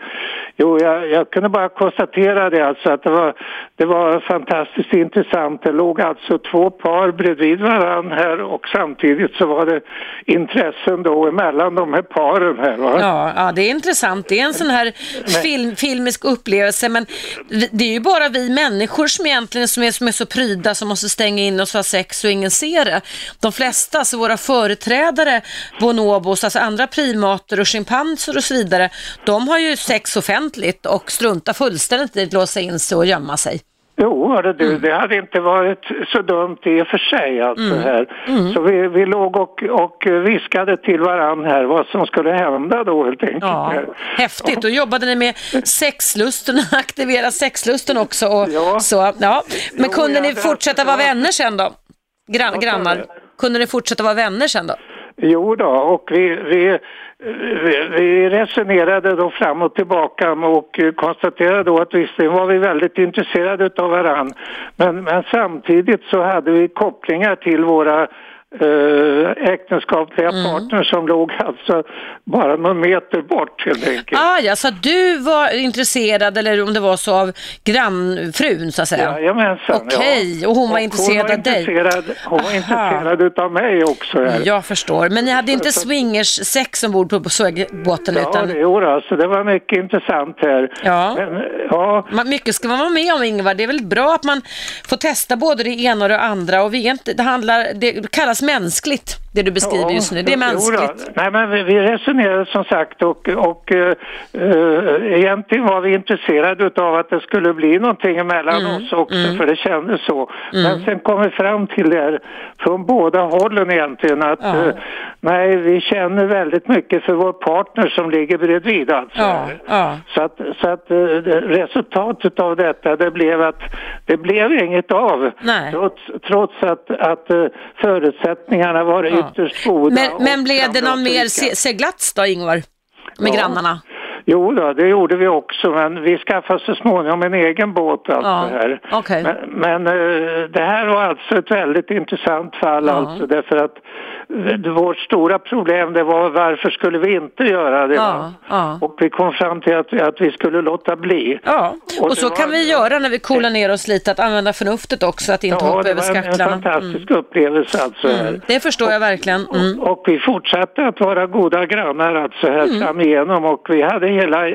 jo, jag, jag kunde bara konstatera det alltså att det var, det var fantastiskt intressant. Det låg alltså två par bredvid varandra här och samtidigt så var det intressen då emellan de här paren här. Va? Ja, ja, det är intressant. Det är en sån här film, filmisk upplevelse, men det är ju bara vi människor som egentligen som är, som är så pryda som måste stänga in oss och ha sex och ingen ser det. De flesta, alltså våra företrädare, bonobos, alltså andra primater och schimpanser och så vidare, de har ju sex offentligt och struntar fullständigt i att låsa in sig och gömma sig. Jo, hörru du, Mm. det hade inte varit så dumt i och för sig alltså här. Mm. Så vi, vi låg och, och viskade till varann här vad som skulle hända då helt enkelt. Ja, häftigt. Då jobbade ni med sexlusten, aktivera sexlusten också. Och Ja. Så, ja. Men Jo, kunde ni det- fortsätta vara det var- vänner sen då? Gran, grannar. Kunde ni fortsätta vara vänner sen då? Jo då, och vi, vi, vi, resonerade då fram och tillbaka och konstaterade då att visserligen var vi väldigt intresserade av varann. Men, men samtidigt så hade vi kopplingar till våra äktenskapliga Mm. partners som låg alltså bara någon meter bort helt enkelt. Ah, ja, så du var intresserad, eller om det var så, av grannfrun så att säga? Jajamensan, Okej, ja. och hon var intresserad var av dig? intresserad, Hon var Aha. intresserad utav mig också. Här. Jag förstår. Men ni hade inte swingers-sex ombord på, på båten Ja, utan... det, jo, då, så det var mycket intressant här. Ja. Men, ja, Man, mycket ska man vara med om Ingvar. Det är väl bra att man får testa både det ena och det andra. Och vi inte, det, handlar, det kallas mänskligt, det du beskriver just nu. Det är mänskligt. Nej, men vi, vi resonerade som sagt och, och uh, egentligen var vi intresserade av att det skulle bli någonting emellan Mm, oss också för det kändes så. Men sen kom vi fram till det här från båda hållen egentligen att Ja. eh, nej, vi känner väldigt mycket för vår partner som ligger bredvid alltså. Ja, ja. Så att, så att det- resultatet av detta det blev att det blev inget av. Nej. Trots, trots att, att förutsättningarna var. Ytterst goda. Men, men blev det någon mer se- seglats då, Ingvar? Med Ja. grannarna? Jo då, det gjorde vi också men vi skaffade så småningom en egen båt alltså Ja, här. okej. Men, men eh, det här var alltså ett väldigt intressant fall Ja. alltså därför att vårt stora problem det var varför skulle vi inte göra det? Ja, ja. Och vi kom fram till att, att vi skulle låta bli. Ja, Och och det så var- kan vi göra när vi coolar ner oss lite, att använda förnuftet också, att inte Ja, hoppa det över var en, en skacklarna. Mm. fantastisk upplevelse alltså. Mm, det förstår jag verkligen. Mm. Och vi fortsatte att vara goda grannar alltså här Mm. fram igenom och vi hade hela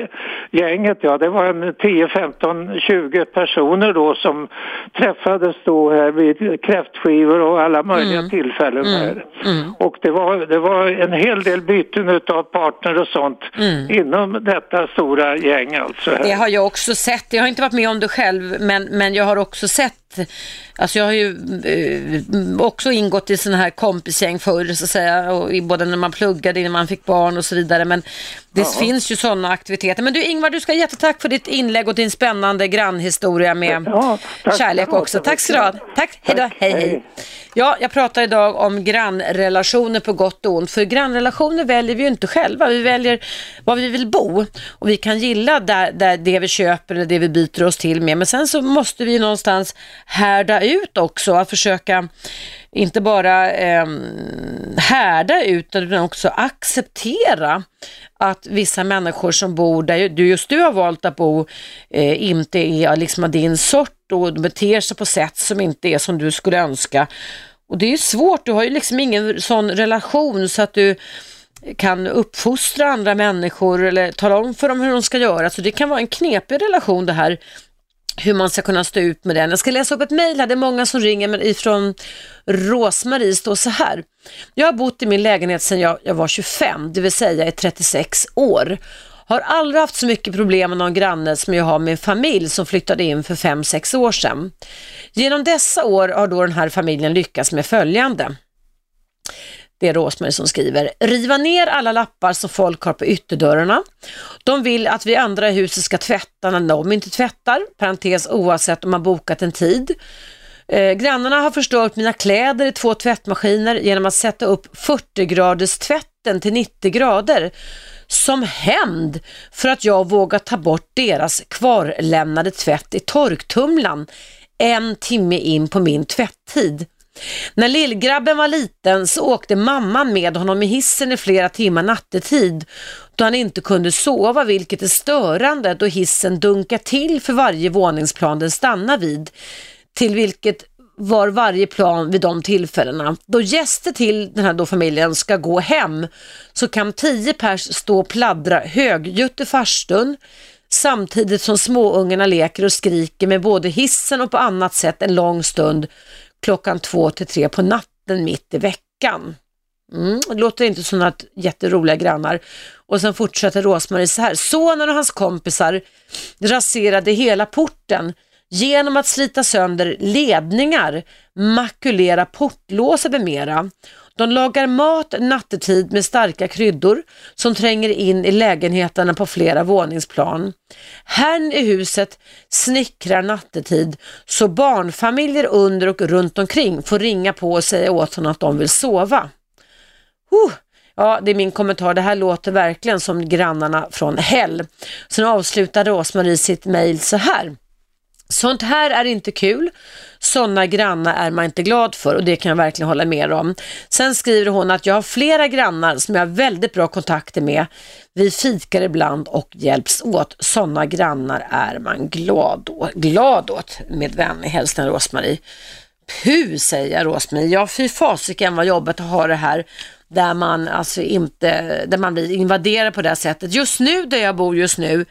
gänget, ja det var en 10, 15, 20 personer då som träffades då här vid kräftskivor och alla möjliga Mm. tillfällen här. Och det var, det var en hel del byten utav partner och sånt inom detta stora gäng alltså. Mm. Det har jag också sett. Jag har inte varit med om det själv, men, men jag har också sett, alltså jag har ju eh, också ingått i sådana här kompisgäng förr, så att säga, och både när man pluggade, innan man fick barn och så vidare, men det finns ju sådana aktiviteter. Men du Ingvar, du ska jättetack för ditt inlägg och din spännande grannhistoria med Ja, kärlek också. Tack ska du. Tack, hej då, hej hej. Ja, jag pratar idag om grannrelationer på gott och ont. För grannrelationer väljer vi ju inte själva. Vi väljer var vi vill bo. Och vi kan gilla där, där det vi köper eller det vi byter oss till med. Men sen så måste vi någonstans härda ut också. Att försöka inte bara eh, härda ut utan också acceptera att vissa människor som bor där du, just du har valt att bo eh, inte är liksom av din sort och beter sig på sätt som inte är som du skulle önska. Och det är svårt, du har ju liksom ingen sån relation så att du kan uppfostra andra människor eller tala om för dem hur de ska göra. Så det kan vara en knepig relation det här hur man ska kunna stå ut med den. Jag ska läsa upp ett mejl här, det är många som ringer men ifrån Rosmarie står så här. Jag har bott i min lägenhet sedan jag, jag var 25, det vill säga i 36 år. Har aldrig haft så mycket problem med någon granne som jag har med en familj som flyttade in för 5-6 år sedan. Genom dessa år har då den här familjen lyckats med följande. Det är Rosmarie som skriver. Riva ner alla lappar som folk har på ytterdörrarna. De vill att vi andra i huset ska tvätta när de inte tvättar. Parentes oavsett om man bokat en tid. Eh, grannarna har förstört mina kläder i två tvättmaskiner genom att sätta upp 40 graders tvätten till 90 grader som hämnd för att jag vågat ta bort deras kvarlämnade tvätt i torktumlan en timme in på min tvätttid. När lillgrabben var liten så åkte mamman med honom i hissen i flera timmar nattetid då han inte kunde sova vilket är störande då hissen dunkar till för varje våningsplan den stannar vid till vilket var varje plan vid de tillfällena. Då gäster till den här då familjen ska gå hem så kan tio pers stå och pladdra högljutt i farstun samtidigt som småungarna leker och skriker med både hissen och på annat sätt en lång stund klockan två till tre på natten mitt i veckan. Mm, det låter inte som att jätteroliga grannar. Och sen fortsätter Rosmarie så här. Sonen och hans kompisar raserade hela porten genom att slita sönder ledningar, makulera portlås med mera. De lagar mat nattetid med starka kryddor som tränger in i lägenheterna på flera våningsplan. Herrn i huset snickrar nattetid så barnfamiljer under och runt omkring får ringa på och säga åt honom att de vill sova. Uh, Ja, det är min kommentar. Det här låter verkligen som grannarna från Hell. Sen avslutar Rosmarie sitt mejl så här. Sånt här är inte kul. Sådana grannar är man inte glad för och det kan jag verkligen hålla med om. Sen skriver hon att jag har flera grannar som jag har väldigt bra kontakter med. Vi fikar ibland och hjälps åt. Sådana grannar är man glad, å, glad åt. Med vänlig hälsning Rosmarie. Puh säger jag Rosmarie. Ja fy fasiken vad jobbet att ha det här där man alltså inte, där man blir invaderad på det här sättet. Just nu där jag bor just nu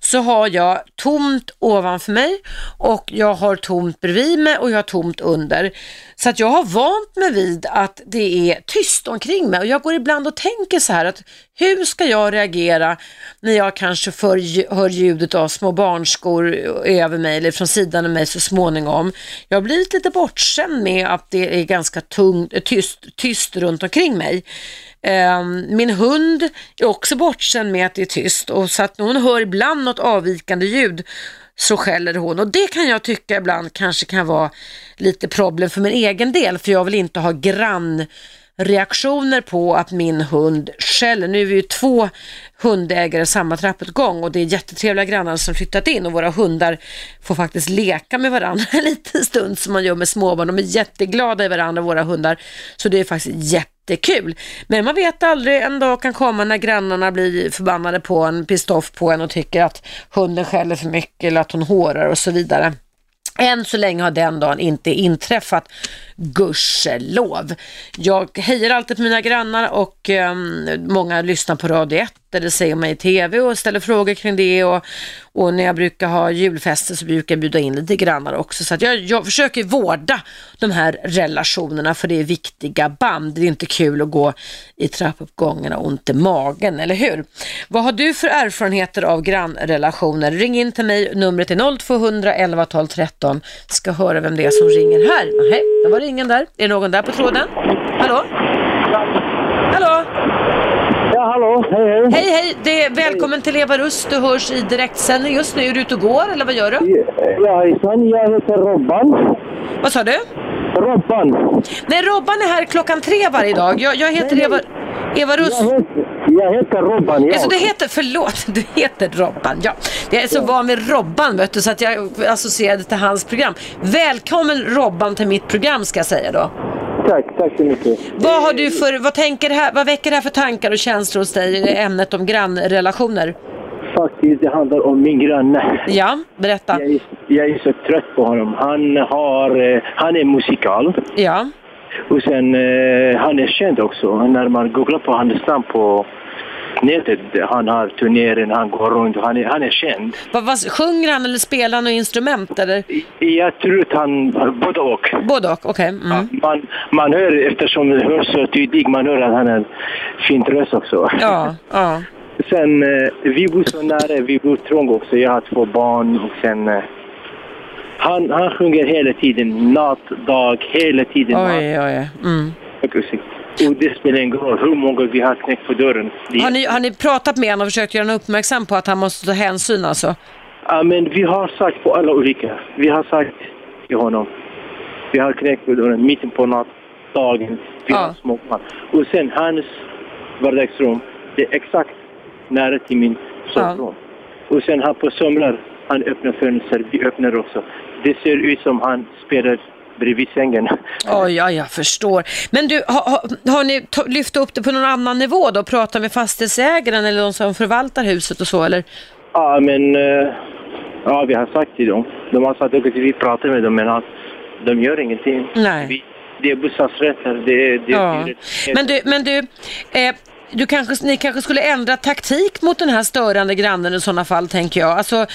så har jag tomt ovanför mig och jag har tomt bredvid mig och jag har tomt under. Så att jag har vant mig vid att det är tyst omkring mig och jag går ibland och tänker så här att hur ska jag reagera när jag kanske för, hör ljudet av små barnskor över mig eller från sidan av mig så småningom. Jag har blivit lite bortskämd med att det är ganska tungt, tyst, tyst runt omkring mig. Ehm, min hund är också bortskämd med att det är tyst och så att hon hör ibland något avvikande ljud så skäller hon och det kan jag tycka ibland kanske kan vara lite problem för min egen del för jag vill inte ha grannreaktioner på att min hund skäller. Nu är vi ju två hundägare samma trappuppgång och det är jättetrevliga grannar som flyttat in och våra hundar får faktiskt leka med varandra [laughs] en liten stund som man gör med småbarn. De är jätteglada i varandra våra hundar så det är faktiskt jätte jättekul. Men man vet aldrig, en dag kan komma när grannarna blir förbannade på en, pistoff på en och tycker att hunden skäller för mycket eller att hon hårar och så vidare. Än så länge har den dagen inte inträffat, gudskelov. Jag hejar alltid på mina grannar och um, många lyssnar på Radio 1 eller om mig i TV och ställer frågor kring det och, och när jag brukar ha julfester så brukar jag bjuda in lite grannar också. Så att jag, jag försöker vårda de här relationerna för det är viktiga band. Det är inte kul att gå i trappuppgångarna och ont i magen, eller hur? Vad har du för erfarenheter av grannrelationer? Ring in till mig, numret är 0200 11 12 13. Ska höra vem det är som ringer här. Nej, det var det ingen där. Är det någon där på tråden? Hallå? Hallå? Ja, hallå, hej hej. Hej hej, det är välkommen till Eva Rust. Du hörs i direktsändning just nu. Är du ute och går eller vad gör du? Ja, hejsan, jag heter Robban. Vad sa du? Robban. Nej, Robban är här klockan tre varje dag. Jag, jag heter Eva, Eva Rust. Jag heter, jag heter Robban, ja. Alltså du heter, förlåt, [laughs] du heter Robban. Ja, jag är så van med Robban vet du, så att jag associerade till hans program. Välkommen Robban till mitt program ska jag säga då. Tack, tack så mycket. Vad har du för, vad tänker här, vad väcker det här för tankar och känslor hos dig ämnet om grannrelationer? Faktiskt, det handlar om min granne. Ja, berätta. Jag är, jag är så trött på honom. Han, har, eh, han är musikal. Ja, Och sen, eh, han är känd också. När man googlar på hans namn på nätet, han har turnering, han går runt, han är, han är känd. vad, vad, sjunger han eller spelar han något instrument eller? Jag tror att han, både och. Både och, okej. Mm. Man, man hör, eftersom det hörs så tydligt, man hör att han har fin röst också. Ja, ja. Sen, vi bor så nära, vi bor trångt också. Jag har två barn och sen... Eh, han, han sjunger hela tiden, natt, dag, hela tiden. Oj, oj, oj. Mm. Och det spelar ingen roll hur många vi har knäckt på dörren. Har ni, har ni pratat med honom och försökt göra honom uppmärksam på att han måste ta hänsyn alltså? Ja, men vi har sagt på alla olika. Vi har sagt till honom. Vi har knäckt på dörren mitten på natt, dagen, vi Ja. har småbarn. Och sen hans vardagsrum, det är exakt nära till min sovrum. Och sen här på somrar, han öppnar fönster, vi öppnar också. Det ser ut som han spelar bredvid sängen. Oj, ja, jag förstår. Men du, har, har, ni lyft upp det på någon annan nivå då? Pratat med fastighetsägaren eller de som förvaltar huset och så eller? Ja, men eh, ja, vi har sagt till dem. De har sagt att vi pratar med dem, men att de gör ingenting. Nej. Vi, det är bostadsrätter, det är... Det är Ja. Men du, men du, eh, du kanske, ni kanske skulle ändra taktik mot den här störande grannen i sådana fall, tänker jag. Alltså,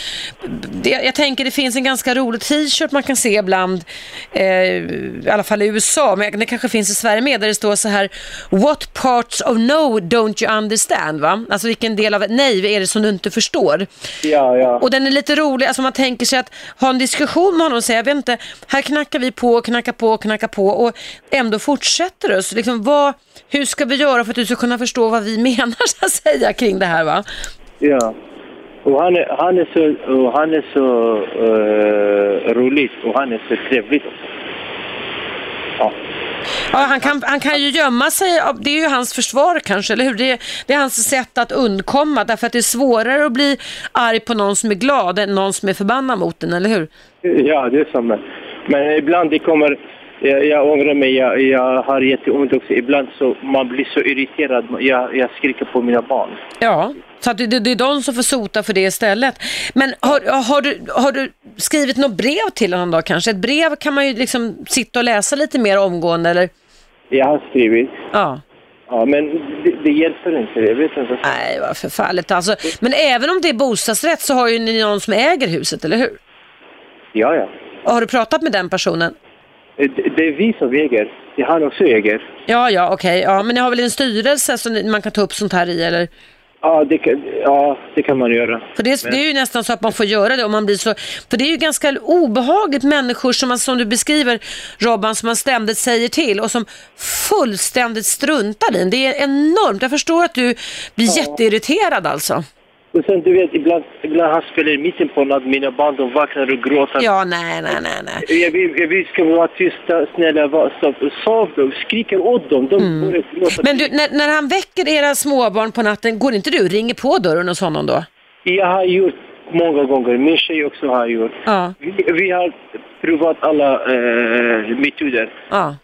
det, jag tänker det finns en ganska rolig t-shirt man kan se ibland, eh, i alla fall i USA, men det kanske finns i Sverige med, där det står så här What parts of no don't you understand? Va? Alltså vilken del av ett nej är det som du inte förstår? Ja, ja. Och den är lite rolig, alltså man tänker sig att ha en diskussion med honom och säga, jag vet inte, här knackar vi på, knackar på, knackar på och ändå fortsätter det. Så liksom, vad, hur ska vi göra för att du ska kunna förstå vad vi [laughs] menar så att säga kring det här va? ja. Och han är, han är så, och han är så eh, rolig och han är så trevlig också. Ja. Ja, han, kan, han kan ju gömma sig, det är ju hans försvar kanske, eller hur? Det, det är hans sätt att undkomma, därför att det är svårare att bli arg på någon som är glad än någon som är förbannad mot den, eller hur? Ja, det är samma. Men ibland det kommer... Jag, jag ångrar mig, jag, jag har jätteont också. Ibland så man blir så irriterad. Jag, jag skriker på mina barn. Ja, så det, det är de som får sota för det istället. Men har, har, du, har du skrivit något brev till honom då kanske? Ett brev kan man ju liksom sitta och läsa lite mer omgående eller? Jag har skrivit. Ja. Ja, men det, det hjälper inte. Jag vet inte. Nej, vad förfärligt alltså. Men även om det är bostadsrätt så har ju ni någon som äger huset, eller hur? Ja, ja. Och har du pratat med den personen? Det, det är vi som äger. Jag har också äger. Ja, ja, okej. Ja, men ni har väl en styrelse som man kan ta upp sånt här i, eller? Ja, det kan, ja, det kan man göra. För det, är- det är ju nästan så att man får göra det om man blir så... För det är ju ganska obehagligt människor som, man, som du beskriver, Robban, som man ständigt säger till och som fullständigt struntar i. Det är enormt. Jag förstår att du blir jätteirriterad alltså. Och sen du vet, ibland, ibland han spelar i mitten på natten. Mina barn de vaknar och gråter. Ja, nej, nej, nej, nej. Jag vill, jag vill ska vara tysta, snälla, var, stopp. Sov då, skriker åt dem. De gråta. Mm. Men du, när, när han väcker era småbarn på natten, går inte du och ringer på dörren hos honom då? Jag har gjort många gånger. Min tjej också har gjort. Ja. Vi, vi har provat alla eh, metoder. Ja.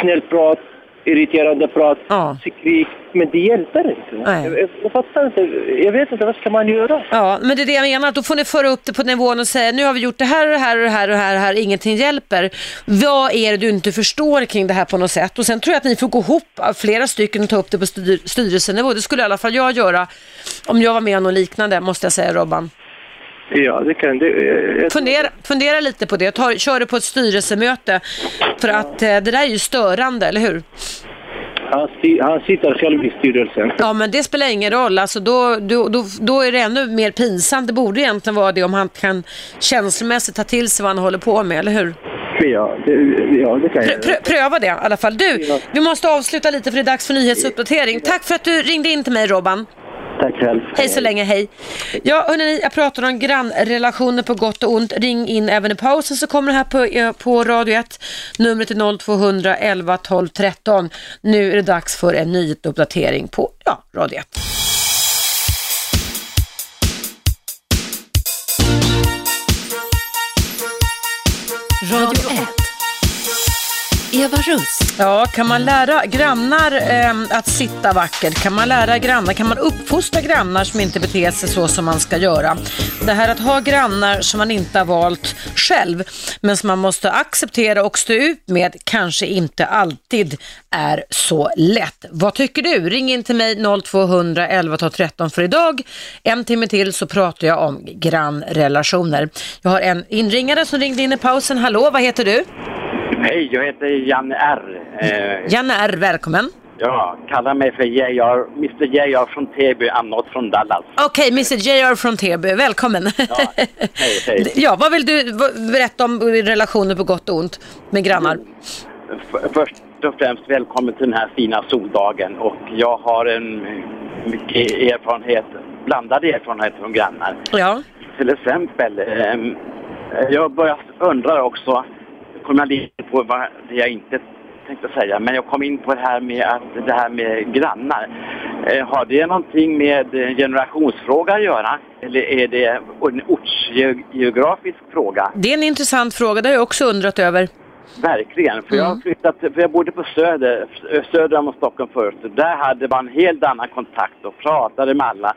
Snällprat, irriterande prat, Ja. skrik. Men det hjälper inte. Nej. Jag, jag, fattar inte. Jag vet inte, vad ska man göra? Ja, men det är det jag menar, då får ni föra upp det på nivån och säga nu har vi gjort det här och det här och det här och det här, och här ingenting hjälper. Vad är det du inte förstår kring det här på något sätt? Och sen tror jag att ni får gå ihop flera stycken och ta upp det på styr styrelsenivå. Det skulle i alla fall jag göra om jag var med om något liknande, måste jag säga Robban. Ja, det kan det. Jag, Fundera, fundera lite på det, Ta, kör det på ett styrelsemöte. För att eh, det där är ju störande, eller hur? han, han sitter själv i styrelsen. Ja, men det spelar ingen roll. Alltså, då, då, då, då är det ännu mer pinsamt. Det borde egentligen vara det om han kan känslomässigt ta till sig vad han håller på med, eller hur? Ja, det, ja, det kan jag. prö, pröva det i alla fall. Du, vi måste avsluta lite för det är dags för nyhetsuppdatering. Tack för att du ringde in till mig, Robban. Tack själv. Hej så länge, hej. Ja, hörni, jag pratar om grannrelationer på gott och ont. Ring in även i pausen så kommer det här på, eh, på Radio 1. Numret är 0200 11 12 13. Nu är det dags för en nyhetsuppdatering på ja, Radio 1. Radio 1. Eva Russ. Ja, kan man lära grannar eh, att sitta vackert? Kan man lära grannar, kan man uppfostra grannar som inte beter sig så som man ska göra? Det här att ha grannar som man inte har valt själv, men som man måste acceptera och stå ut med, kanske inte alltid är så lätt. Vad tycker du? Ring in till mig 0200 11 13 för idag. En timme till så pratar jag om grannrelationer. Jag har en inringare som ringde in i pausen. Hallå, vad heter du? Hej, jag heter Jan R. Eh, Janne R, välkommen. ja, kalla mig för JR, Mr JR från Täby, I'm not från Dallas. Okej, Mr JR från Täby, välkommen. Ja, hej, hej. [laughs] ja, vad vill du berätta om relationer på gott och ont med grannar? F- först, och främst välkommen till den här fina soldagen och jag har en mycket erfarenhet, blandad erfarenhet från grannar. Ja. Till exempel, ehm, jag börjar undra också, kom jag lite på vad jag inte tänkte säga, men jag kom in på det här med, att, det här med grannar. Eh, har det någonting med generationsfråga att göra? Eller är det en ortsgeografisk fråga? Det är en intressant fråga, det har jag också undrat över. Verkligen, för jag har flyttat, för jag bodde på Söder, söder om Stockholm förut. Där hade man en helt annan kontakt och pratade med alla.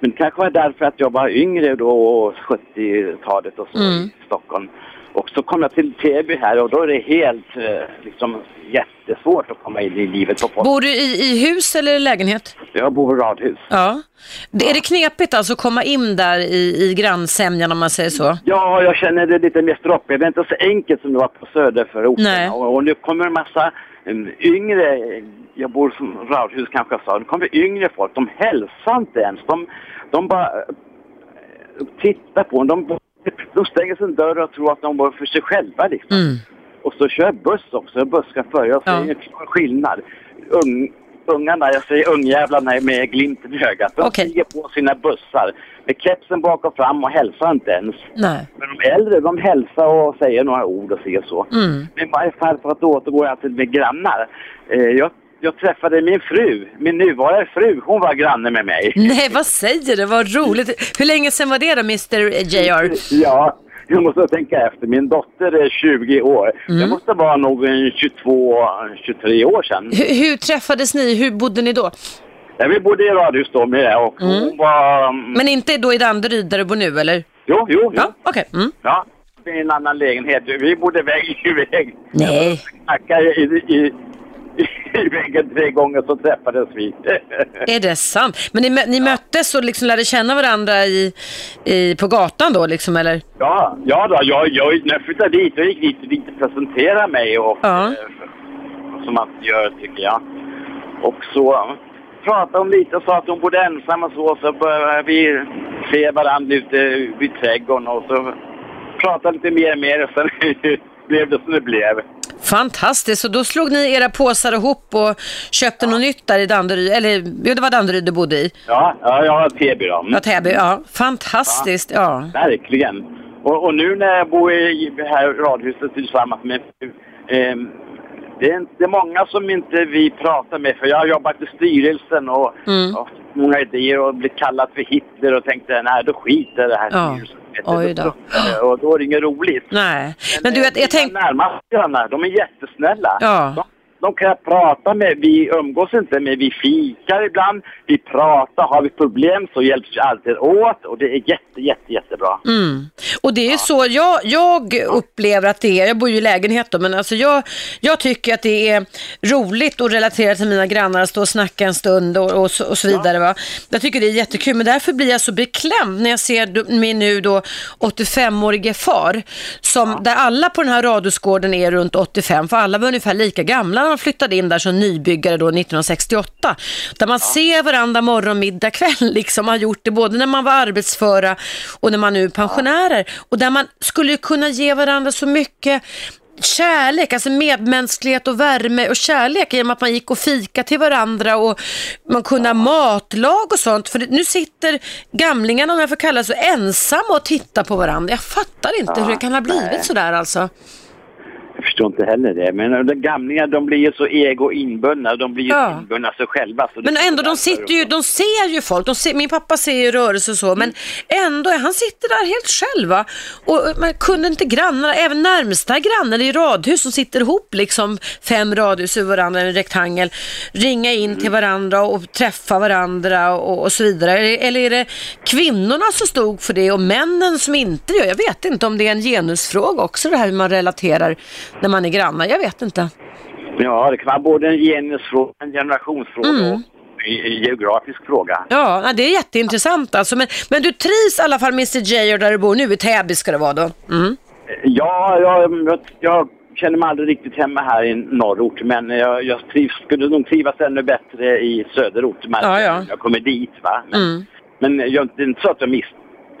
Men det kanske var därför att jag var yngre då, 70-talet och så i Stockholm. Och så kom jag till Täby här och då är det helt, eh, liksom jättesvårt att komma in i livet på folk. Bor du i, i hus eller lägenhet? Jag bor i radhus. Ja. Det- Är det knepigt alltså att komma in där i, i grannsämjan om man säger så? Ja, jag känner det lite mer stroppigt. Det är inte så enkelt som det var på söderförorterna. Nej. Och, och nu kommer en massa um, yngre, jag bor som radhus kanske jag sa, nu kommer yngre folk, de hälsar inte ens. De, de bara eh, tittar på en. De, de stänger sin dörr och tror att de bor för sig själva liksom. Mm. Och så kör jag buss också, busschaufför. Jag ser Ja. ingen skillnad. Ung, ungarna, jag säger ungjävlarna med glimten i ögat. De Okej. stiger på sina bussar med kepsen bak och fram och hälsar inte ens. Nej. Men de äldre, de hälsar och säger några ord och och så. Mm. Men i varje fall för att återgå till med grannar. Eh, jag, jag träffade min fru, min nuvarande fru, hon var granne med mig. Nej, vad säger du? Vad roligt. Hur länge sedan var det då, Mr JR? Ja, jag måste tänka efter. Min dotter är 20 år. Mm. Det måste vara nog en 22, 23 år sedan. Hur, hur träffades ni? Hur bodde ni då? Ja, vi bodde i radhus då med och hon var... mm, Men inte då i Danderyd där du bor nu, eller? Jo, jo, jo. Ja, okej. Mm. Ja, i en annan lägenhet. Vi bodde vägg i vägg. Nej. Knackade i, i, [laughs] i väggen tre gånger så träffades vi. [laughs] Är det sant? Men ni, ni möttes och liksom lärde känna varandra i, i, på gatan då, liksom, eller? Ja, ja då, jag, jag, när jag flyttade dit, jag gick dit och dit och presenterade mig och Ja. eh, som man gör tycker jag. Och så pratade hon lite och sa att hon bodde ensam och så, så började vi se varandra ute vid trädgården och så pratade lite mer och mer och sen [laughs] blev det som det blev. Fantastiskt, och då slog ni era påsar ihop och köpte något nytt där i Danderyd, eller jo, det var Danderyd du bodde i. Ja, ja jag har Täby då. Ja, Täby, ja. Fantastiskt, ja. Verkligen. Och, och nu när jag bor i det här radhuset tillsammans med ehm, det är inte många som inte vi pratar med för jag har jobbat i styrelsen och, Mm. och många idéer och blivit kallad för Hitler och tänkte nej då skiter det här Ja. styrelsen. Oj då. Och då är det inget roligt. Nej, men du, jag, jag tänkte... Närmast grannar, de är jättesnälla. Ja. De, de kan jag prata med, vi umgås inte men vi fikar ibland, vi pratar, har vi problem så hjälps vi alltid åt och det är jätte, jätte, jättebra. Mm. Och det är så, jag, jag upplever att det är, jag bor ju i lägenhet då, men alltså jag, jag tycker att det är roligt att relatera till mina grannar, att stå och snacka en stund och, och, så, och så vidare. Va? Jag tycker det är jättekul, men därför blir jag så beklämd när jag ser min nu då 85-årige far, som, där alla på den här radhusgården är runt 85, för alla var ungefär lika gamla de flyttade in där som nybyggare då 1968. Där man ser varandra morgon, middag, kväll liksom, har gjort det både när man var arbetsföra och när man nu är pensionärer. Och där man skulle kunna ge varandra så mycket kärlek, alltså medmänsklighet och värme och kärlek genom att man gick och fika till varandra och man kunde ha matlag och sånt. För nu sitter gamlingarna, om jag får kalla det så, ensamma och tittar på varandra. Jag fattar inte hur det kan ha blivit sådär alltså. Förstår inte heller det. Men de gamlingar de blir ju så ego inbundna. De blir ju Ja. inbundna sig själva. Men ändå, de sitter ju, de ser ju folk. De ser, min pappa ser ju rörelse och så, men ändå, han sitter där helt själv va? Och man kunde inte grannarna, även närmsta grannen i radhus som sitter ihop liksom fem radhus över varandra i en rektangel, ringa in till varandra och träffa varandra och, och så vidare. Eller, eller är det kvinnorna som stod för det och männen som inte gör? Jag vet inte om det är en genusfråga också det här hur man relaterar när man är grannar. Jag vet inte. Ja, det kan vara både en genusfråga, en generationsfråga Mm. geografisk fråga. Ja, det är jätteintressant alltså. Men, men du trivs i alla fall Mr J där du bor nu, i Täby ska det vara då? Mm. Ja, jag, jag, jag känner mig aldrig riktigt hemma här i norrort. Men jag, jag trivs, skulle nog trivas ännu bättre i söderort. Ja, ja. Jag kommer dit va. Men, Mm. men jag, det är inte så att jag miss,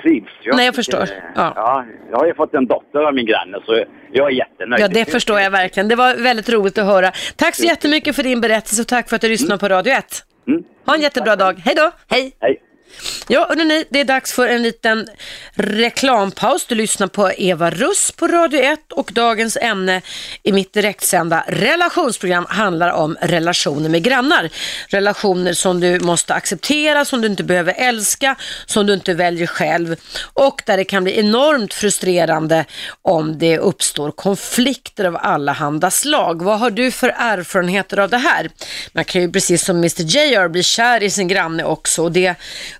trivs. Nej, jag förstår. Ja. Ja, jag har ju fått en dotter av min granne så jag är jättenöjd. Ja, det förstår jag verkligen. Det var väldigt roligt att höra. Tack så jättemycket för din berättelse och tack för att du lyssnar på Radio 1. Mm. Ha en jättebra dag. Hej då! Hej! Hej. Ja, hörrni, det är dags för en liten reklampaus. Du lyssnar på Eva Russ på Radio 1 och dagens ämne i mitt direktsända relationsprogram handlar om relationer med grannar. Relationer som du måste acceptera, som du inte behöver älska, som du inte väljer själv och där det kan bli enormt frustrerande om det uppstår konflikter av alla handa slag. Vad har du för erfarenheter av det här? Man kan ju precis som Mr JR bli kär i sin granne också och det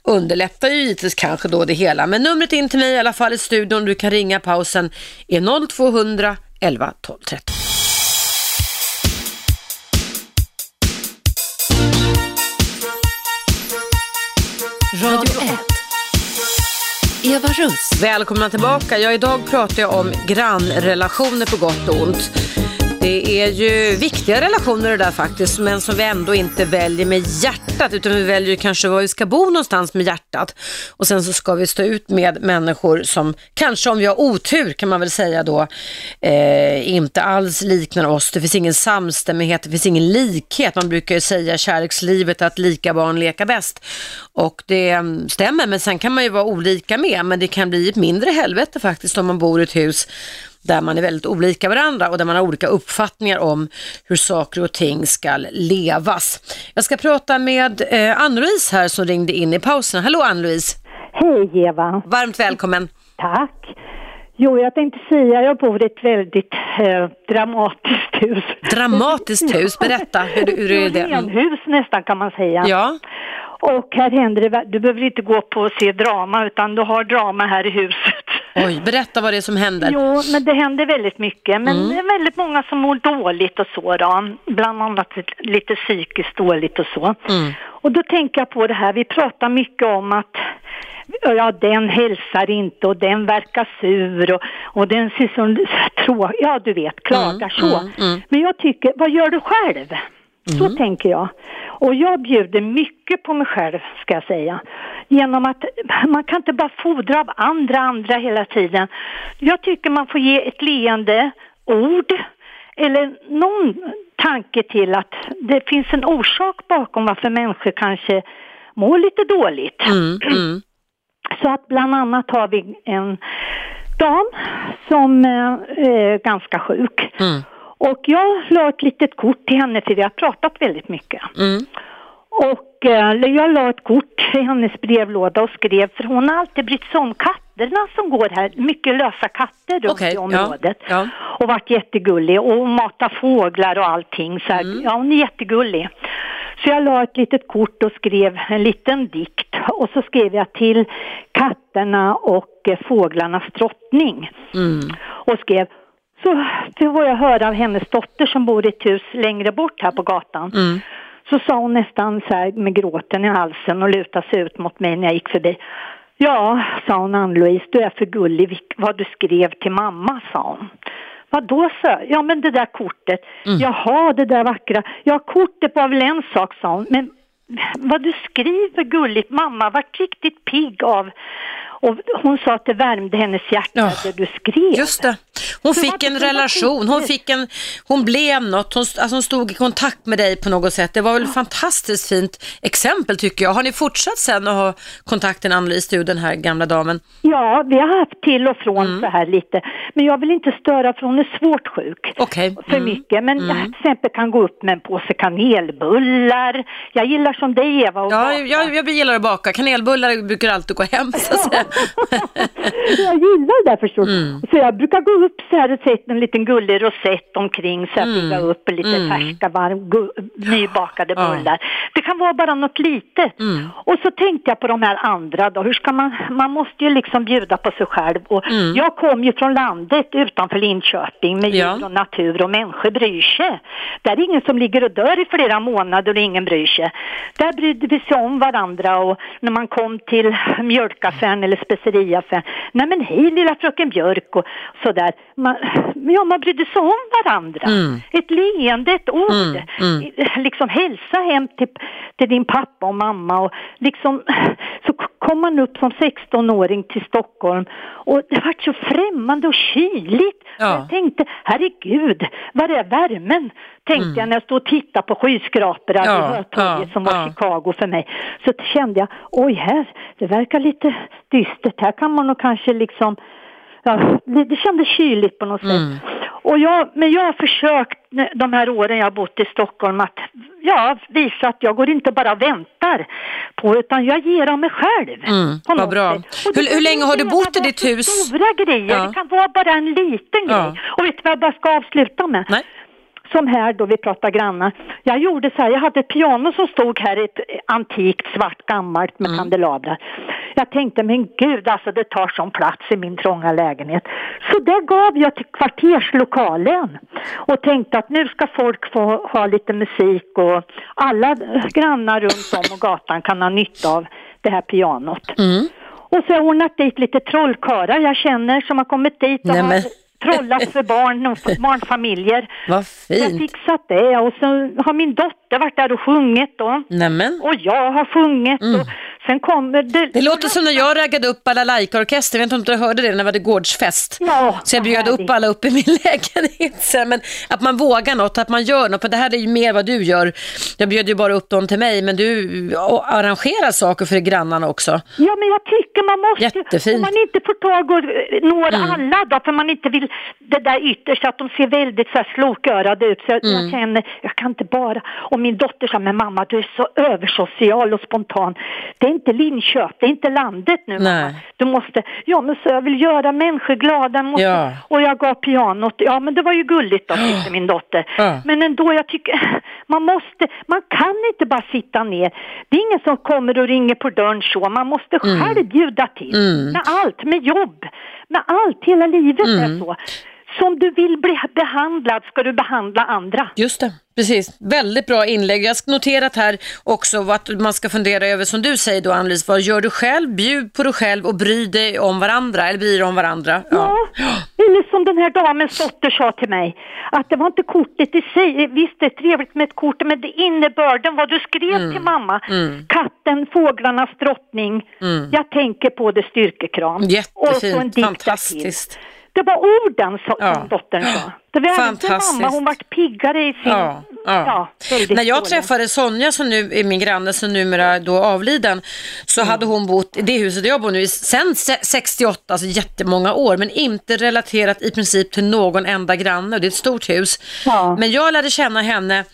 underlättar ju givetvis kanske då det hela. Men numret in till mig i alla fall i studion, du kan ringa pausen, är 0200 11 12 13. Radio 1. Eva Russ. Välkomna tillbaka. Ja, idag pratar jag om grannrelationer på gott och ont. Det är ju viktiga relationer det där faktiskt, men som vi ändå inte väljer med hjärtat, utan vi väljer kanske var vi ska bo någonstans med hjärtat. Och sen så ska vi stå ut med människor som kanske, om vi har otur kan man väl säga då, eh, inte alls liknar oss. Det finns ingen samstämmighet, det finns ingen likhet. Man brukar ju säga kärlekslivet att lika barn leka bäst. Och det mm, stämmer, men sen kan man ju vara olika med, men det kan bli ett mindre helvete faktiskt om man bor i ett hus där man är väldigt olika varandra och där man har olika uppfattningar om hur saker och ting ska levas. Jag ska prata med eh, Ann-Louise här som ringde in i pausen. Hallå Ann-Louise! Hej Eva, Varmt välkommen! tack. Jo, jag tänkte säga, jag bor i ett väldigt eh, dramatiskt hus. Dramatiskt hus, berätta hur, hur är det? Renhus nästan kan man säga. Ja, Och här händer det, du behöver inte gå på och se drama utan du har drama här i huset. Oj, berätta vad det är som händer. Jo, men det händer väldigt mycket. Men Mm. det är väldigt många som mår dåligt och så då. Bland annat lite- psykiskt dåligt och så. Mm. Och då tänker jag på det här, vi pratar mycket om att ja, den hälsar inte och den verkar sur och, och den ser så tråkig, ja du vet, klagar så. mm, mm. Men jag tycker, vad gör du själv? Så tänker jag. Och jag bjuder mycket på mig själv, ska jag säga. Genom att man kan inte bara fordra av andra, andra hela tiden. Jag tycker man får ge ett leende ord eller någon tanke till att det finns en orsak bakom varför människor kanske mår lite dåligt. Mm, mm, [clears throat] Så att bland annat har vi en dam som eh, är ganska sjuk. mm, Och jag la ett litet kort till henne för vi har pratat väldigt mycket. mm, Och eh, jag la ett kort i hennes brevlåda och skrev, för hon har alltid brytt sig om katterna som går här, mycket lösa katter runt Okej, i ja, området. ja. Och varit jättegullig och mata fåglar och allting. Så här, Mm. Ja, hon är jättegullig. Så jag la ett litet kort och skrev en liten dikt och så skrev jag till katterna och eh, fåglarnas drottning. mm. Och skrev, så får jag höra av hennes dotter som bor i ett hus längre bort här på gatan. Mm. Så sa hon nästan så här med gråten i halsen och lutade sig ut mot mig när jag gick förbi. Ja, sa hon Ann-Louise, du är för gullig vad du skrev till mamma, sa hon. Vad då sa jag? Ja men det där kortet. Jaha, det där vackra. Ja, kortet var väl en sak, sa hon. Men vad du skriver gulligt, mamma vart riktigt pigg av. Och hon sa att det värmde hennes hjärta Ja. det du skrev. Just det. Hon Så fick en relation, hon, fick en, hon blev något, hon, alltså hon stod i kontakt med dig på något sätt. Det var väl ett fantastiskt fint exempel tycker jag. Har ni fortsatt sen att ha kontakten Ann-Louise, du den här gamla damen? Ja, vi har haft till och från Mm. så här lite. Men jag vill inte störa för hon är svårt sjuk. För Mm. mycket. Men jag till exempel kan gå upp med en påse kanelbullar. Jag gillar som dig Eva och Ja, baka. jag, jag gillar att baka. Kanelbullar brukar alltid gå hem så att säga. [laughs] [laughs] jag gillar det där förstår du. Mm. Så jag brukar gå upp så här och sätta en liten gullig rosett omkring så att bygga upp lite Mm. färska, varm, nybakade Ja. bullar. Det kan vara bara något litet. Mm. Och så tänkte jag på de här andra då. Hur ska man, man måste ju liksom bjuda på sig själv. Och Mm. Jag kom ju från landet utanför Linköping med Ja. djur och natur och människor bryr sig. Där är ingen som ligger och dör i flera månader och ingen bryr sig. Där brydde vi sig om varandra och när man kom till mjölkaffären eller speceriaffären. Nej men hej lilla fröken Björk och sådär. man, ja, man brydde sig om varandra. Mm. Ett leende, ett ord. Mm, mm. Liksom hälsa hem till, till din pappa och mamma och liksom så kom man upp som 16-åring till Stockholm och det var så främmande och kyligt. Ja. Jag tänkte, herregud, var är värmen? Tänkte jag när jag stod och tittade på skyskrapor Mm. Ja, i Hötorget ja, som var ja. Chicago för mig. Så kände jag, oj här, det verkar lite dystert. Här kan man nog kanske liksom, ja, det, det kändes kyligt på något sätt. Mm. Och jag, men jag har försökt de här åren jag har bott i Stockholm att ja, visa att jag går inte bara och väntar på utan jag ger av mig själv. Mm, vad bra. Hur- hur länge har du bott i ditt hus? Stora grejer, Ja. det kan vara bara en liten Ja. grej. Och vet du vad jag bara ska avsluta med? Nej. Som här då, vi pratar grannar. Jag gjorde så här, jag hade ett piano som stod här, ett antikt svart gammalt med kandelabrar. Jag tänkte, men gud alltså det tar sån plats i min trånga lägenhet. Så det gav jag till kvarterslokalen och tänkte att nu ska folk få ha lite musik och alla grannar runt om och gatan kan ha nytta av det här pianot. Mm. Och så har jag ordnat dit lite trollkarlar jag känner som har kommit dit och Nej, har men- trollat för barn och [laughs] barnfamiljer. Vad Jag har fint. fixat det och så har min dotter varit där och sjungit då. Nämen. Och jag har sjungit och sen kommer det... Det låter som när jag raggade upp balalaika-orkestern, jag vet inte om du hörde det när vi hade gårdsfest. Ja, Så jag bjöd upp alla upp i min [laughs] lägenhet. Men att man vågar något, att man gör något. För det här är ju mer vad du gör. Jag bjöd ju bara upp dem till mig, men du arrangerar saker för grannarna också. Ja, men jag tycker man måste... Jättefint. Om man inte får tag och eh, når alla då, för man inte vill det där ytterst, att de ser väldigt så här slokörade ut. Så jag, jag känner, jag kan inte bara... Och min dotter sa, men mamma du är så översocial och spontan. Det inte Linköping, det är inte landet nu Nej. mamma. Du måste... Ja, men så jag vill göra människor glada. Måste, Ja. Och jag gav pianot. Ja, men det var ju gulligt då, [gasps] tyckte min dotter. Ja. Men ändå, jag tycker, [laughs] man måste, man kan inte bara sitta ner. Det är ingen som kommer och ringer på dörren så. Man måste själv bjuda till. Mm. Med allt, med jobb, med allt. Hela livet Mm. är så. Som du vill bli behandlad ska du behandla andra. Just det, precis. Väldigt bra inlägg. Jag har noterat här också vad man ska fundera över, som du säger då Annelise, vad gör du själv? Bjud på dig själv och bry dig om varandra, eller bry dig om varandra. Ja, eller som den här damens dotter sa till mig, att det var inte kortet i sig, visst det är trevligt med ett kort, men det innebörden, vad du skrev Mm. till mamma, katten, fåglarnas drottning, jag tänker på det styrkekram. Och så en Jättefint, dikt fantastiskt. därtill. Det var orden som, Ja. dottern sa. Det var Fantastiskt. mamma, hon vart piggare i sin... Ja, ja. väldigt När jag dålig. träffade Sonja som nu är min granne som numera då avliden så Mm. hade hon bott i det huset där jag bor nu i- sen se- 68, alltså jättemånga år men inte relaterat i princip till någon enda granne och det är ett stort hus. Ja. Men jag lärde känna henne,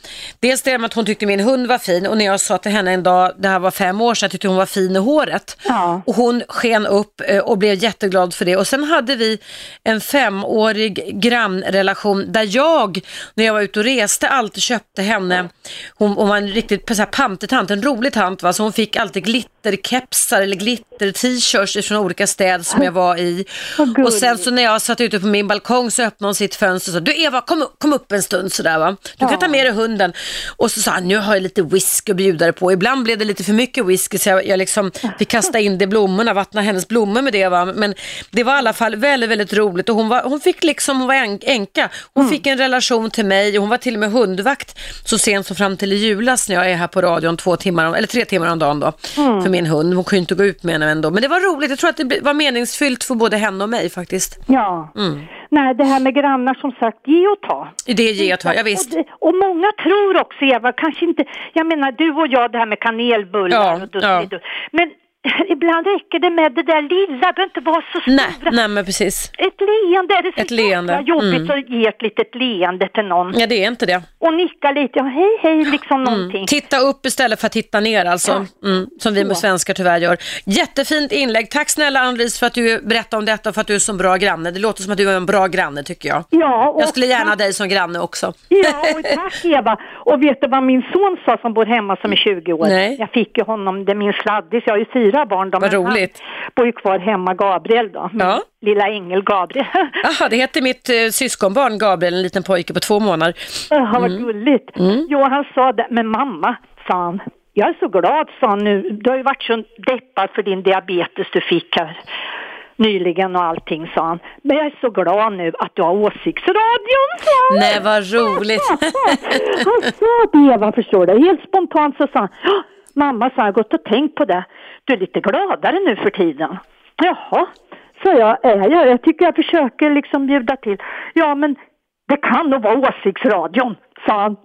dels det med att hon tyckte min hund var fin och när jag sa till henne en dag, det här var fem år sedan, tyckte hon var fin i håret. Ja. Och hon sken upp eh, och blev jätteglad för det. Och sen hade vi en femårig grannrelation där jag, när jag var ute och reste, alltid köpte henne, hon, hon var en riktigt så här pantetant, en rolig tant va, så hon fick alltid glitterkepsar eller glitter-t-shirts från olika städer som jag var i. Gulligt. Och sen så när jag satt ute på min balkong så öppnade hon sitt fönster och sa, du Eva kom, kom upp en stund sådär va, du kan ta med dig hunden. Och så sa han, nu har jag lite whisky att bjuda dig på. Ibland blev det lite för mycket whisky så jag, jag liksom fick kasta in det i blommorna, vattna hennes blommor med det va. Men det var i alla fall väldigt, väldigt roligt och hon, var, hon fick liksom, hon var änka, hon fick en relation till mig och hon var till och med hundvakt så sent som fram till i julas när jag är här på radion två timmar, eller tre timmar om dagen då för min hund. Hon kunde inte gå ut med henne ändå. Men det var roligt, jag tror att det var meningsfyllt för både henne och mig faktiskt. Ja. Mm. Nej, det här med grannar som sagt, ge och ta. Det ger jag ta, ja, visst. Och, det, och många tror också, Eva, kanske inte, jag menar du och jag det här med kanelbullar Ja, och dutt, ja. men [laughs] ibland räcker det med det där lilla, det behöver inte vara så stora. Nej, nej men precis. Ett leende, är det så Ett leende, jobbigt mm. att ge ett litet leende till någon Ja, det är inte det. och nicka lite, ja hej hej liksom någonting. Mm. Titta upp istället för att titta ner alltså, mm, som vi med Så. svenskar tyvärr gör. Jättefint inlägg. Tack snälla Ann-Louise för att du berättade om detta och för att du är så bra granne. Det låter som att du är en bra granne tycker jag. Ja, och Jag skulle gärna ha dig som granne också. Ja, och tack Eva. Och vet du vad min son sa som bor hemma som är 20 år? Nej. Jag fick ju honom, det är min sladdis, jag har ju fyra barn då. Vad roligt. bor ju kvar hemma, Gabriel då. Ja. Lilla ängel Gabriel. [laughs] Jaha, det heter mitt eh, syskonbarn Gabriel, en liten pojke på två månader. Jaha, vad Mm. gulligt. Jo, han sa det, men mamma, sa han, jag är så glad, sa han nu. Du har ju varit så deppad för din diabetes du fick här. nyligen och allting, sa han. Men jag är så glad nu att du har åsiktsradion, sa han. Nej, vad roligt. [laughs] han sa det, vad förstår du. Helt spontant så sa han, "Ja, mamma sa jag gått och tänkt på det. Du är lite gladare nu för tiden. Jaha, sa jag, är jag? Jag tycker jag försöker liksom bjuda till. Ja, men det kan nog vara åsiktsradion, sa han.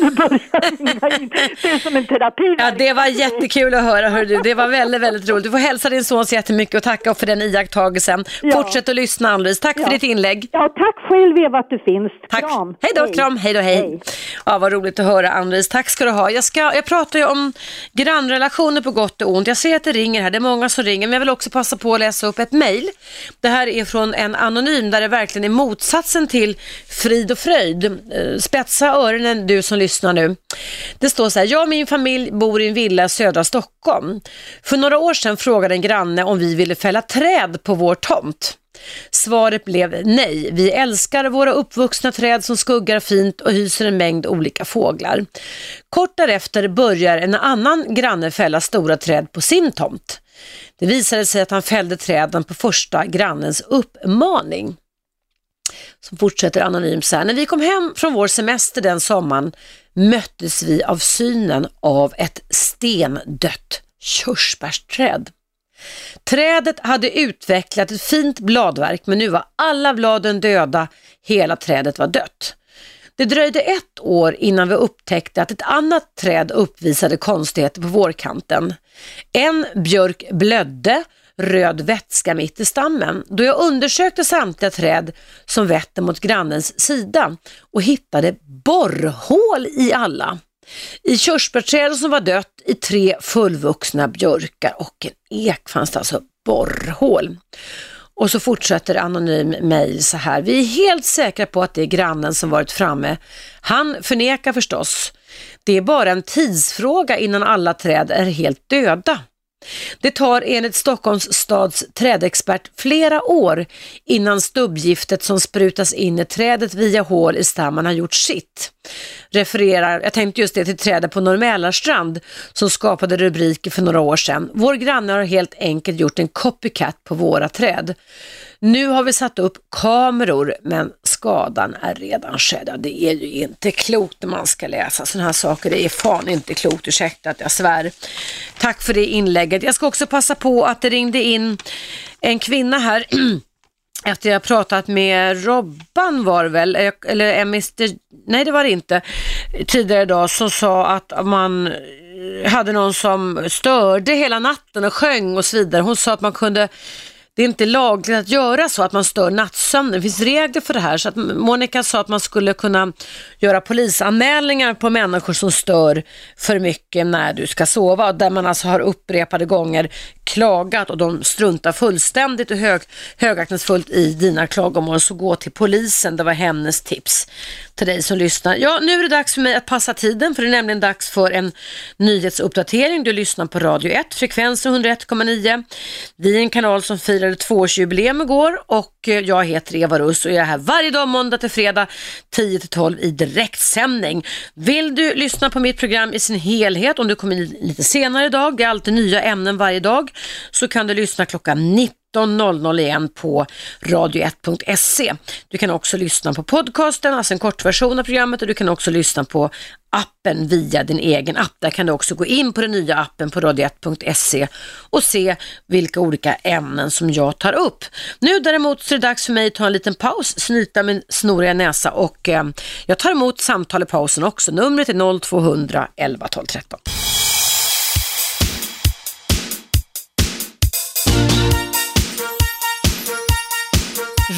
Nu börjar ringa in. Det är som en terapi. Ja, det var jättekul att höra, hör du. Det var väldigt, väldigt roligt. Du får hälsa din son så jättemycket och tacka för den iakttagelsen. Ja. Fortsätt att lyssna, Ann-Louise. Tack Ja. för ditt inlägg. Ja, tack själv Eva att du finns. Tack. Kram. Hej då, kram, hej då, hej. Ja, vad roligt att höra Ann-Louise. Tack ska du ha. Jag, ska, jag pratar ju om grannrelationer på gott och ont. Jag ser att det ringer här, det är många som ringer, men jag vill också passa på att läsa upp ett mejl. Det här är från en anonym där det verkligen är motsatsen till frid och fröjd. Eh, Spetsa öronen du som lyssnar nu. Det står så här, jag och min familj bor i en villa i södra Stockholm. För några år sedan frågade en granne om vi ville fälla träd på vår tomt. Svaret blev nej. Vi älskar våra uppvuxna träd som skuggar fint och hyser en mängd olika fåglar. Kort därefter börjar en annan granne fälla stora träd på sin tomt. Det visade sig att han fällde träden på första grannens uppmaning. Som fortsätter anonymt så här. När vi kom hem från vår semester den sommaren möttes vi av synen av ett stendött körsbärsträd. Trädet hade utvecklat ett fint bladverk men nu var alla bladen döda, hela trädet var dött. Det dröjde ett år innan vi upptäckte att ett annat träd uppvisade konstigheter på vårkanten. En björk blödde, röd vätska mitt i stammen. Då jag undersökte samtliga träd som vetter mot grannens sida och hittade borrhål i alla. I körsbärsträdet som var dött, i tre fullvuxna björkar och en ek fanns det alltså borrhål. Och så fortsätter anonym mejl så här. Vi är helt säkra på att det är grannen som varit framme. Han förnekar förstås. Det är bara en tidsfråga innan alla träd är helt döda. Det tar enligt Stockholms stads trädexpert flera år innan stubbgiftet som sprutas in i trädet via hål i stammen har gjort sitt. Refererar, jag tänkte just det till trädet på Norr som skapade rubriker för några år sedan. Vår granne har helt enkelt gjort en copycat på våra träd. Nu har vi satt upp kameror men skadan är redan skedd. Ja, det är ju inte klokt när man ska läsa sådana här saker. Det är fan inte klokt, ursäkta att jag svär. Tack för det inlägget. Jag ska också passa på att det ringde in en kvinna här [clears throat] efter jag pratat med Robban var det väl, eller eh, Mr, nej det var det inte, tidigare idag som sa att man eh, hade någon som störde hela natten och sjöng och så vidare. Hon sa att man kunde det är inte lagligt att göra så, att man stör nattsömnen. Det finns regler för det här. Så att Monica sa att man skulle kunna göra polisanmälningar på människor som stör för mycket när du ska sova. Där man alltså har upprepade gånger klagat och de struntar fullständigt och hög, högaktningsfullt i dina klagomål. Så gå till polisen, det var hennes tips till dig som lyssnar. Ja, nu är det dags för mig att passa tiden för det är nämligen dags för en nyhetsuppdatering. Du lyssnar på Radio 1, frekvensen 101,9. Vi är en kanal som firade tvåårsjubileum igår och eh, jag heter Eva Russ och jag är här varje dag måndag till fredag 10 till 12 i direktsändning. Vill du lyssna på mitt program i sin helhet om du kommer in lite senare idag, det är alltid nya ämnen varje dag, så kan du lyssna klockan 19 19.00 igen på radio1.se. Du kan också lyssna på podcasten, alltså en kortversion av programmet och du kan också lyssna på appen via din egen app. Där kan du också gå in på den nya appen på radio1.se och se vilka olika ämnen som jag tar upp. Nu däremot så är det dags för mig att ta en liten paus, snyta min snoriga näsa och eh, jag tar emot samtal i pausen också. Numret är 0200 11 12 13.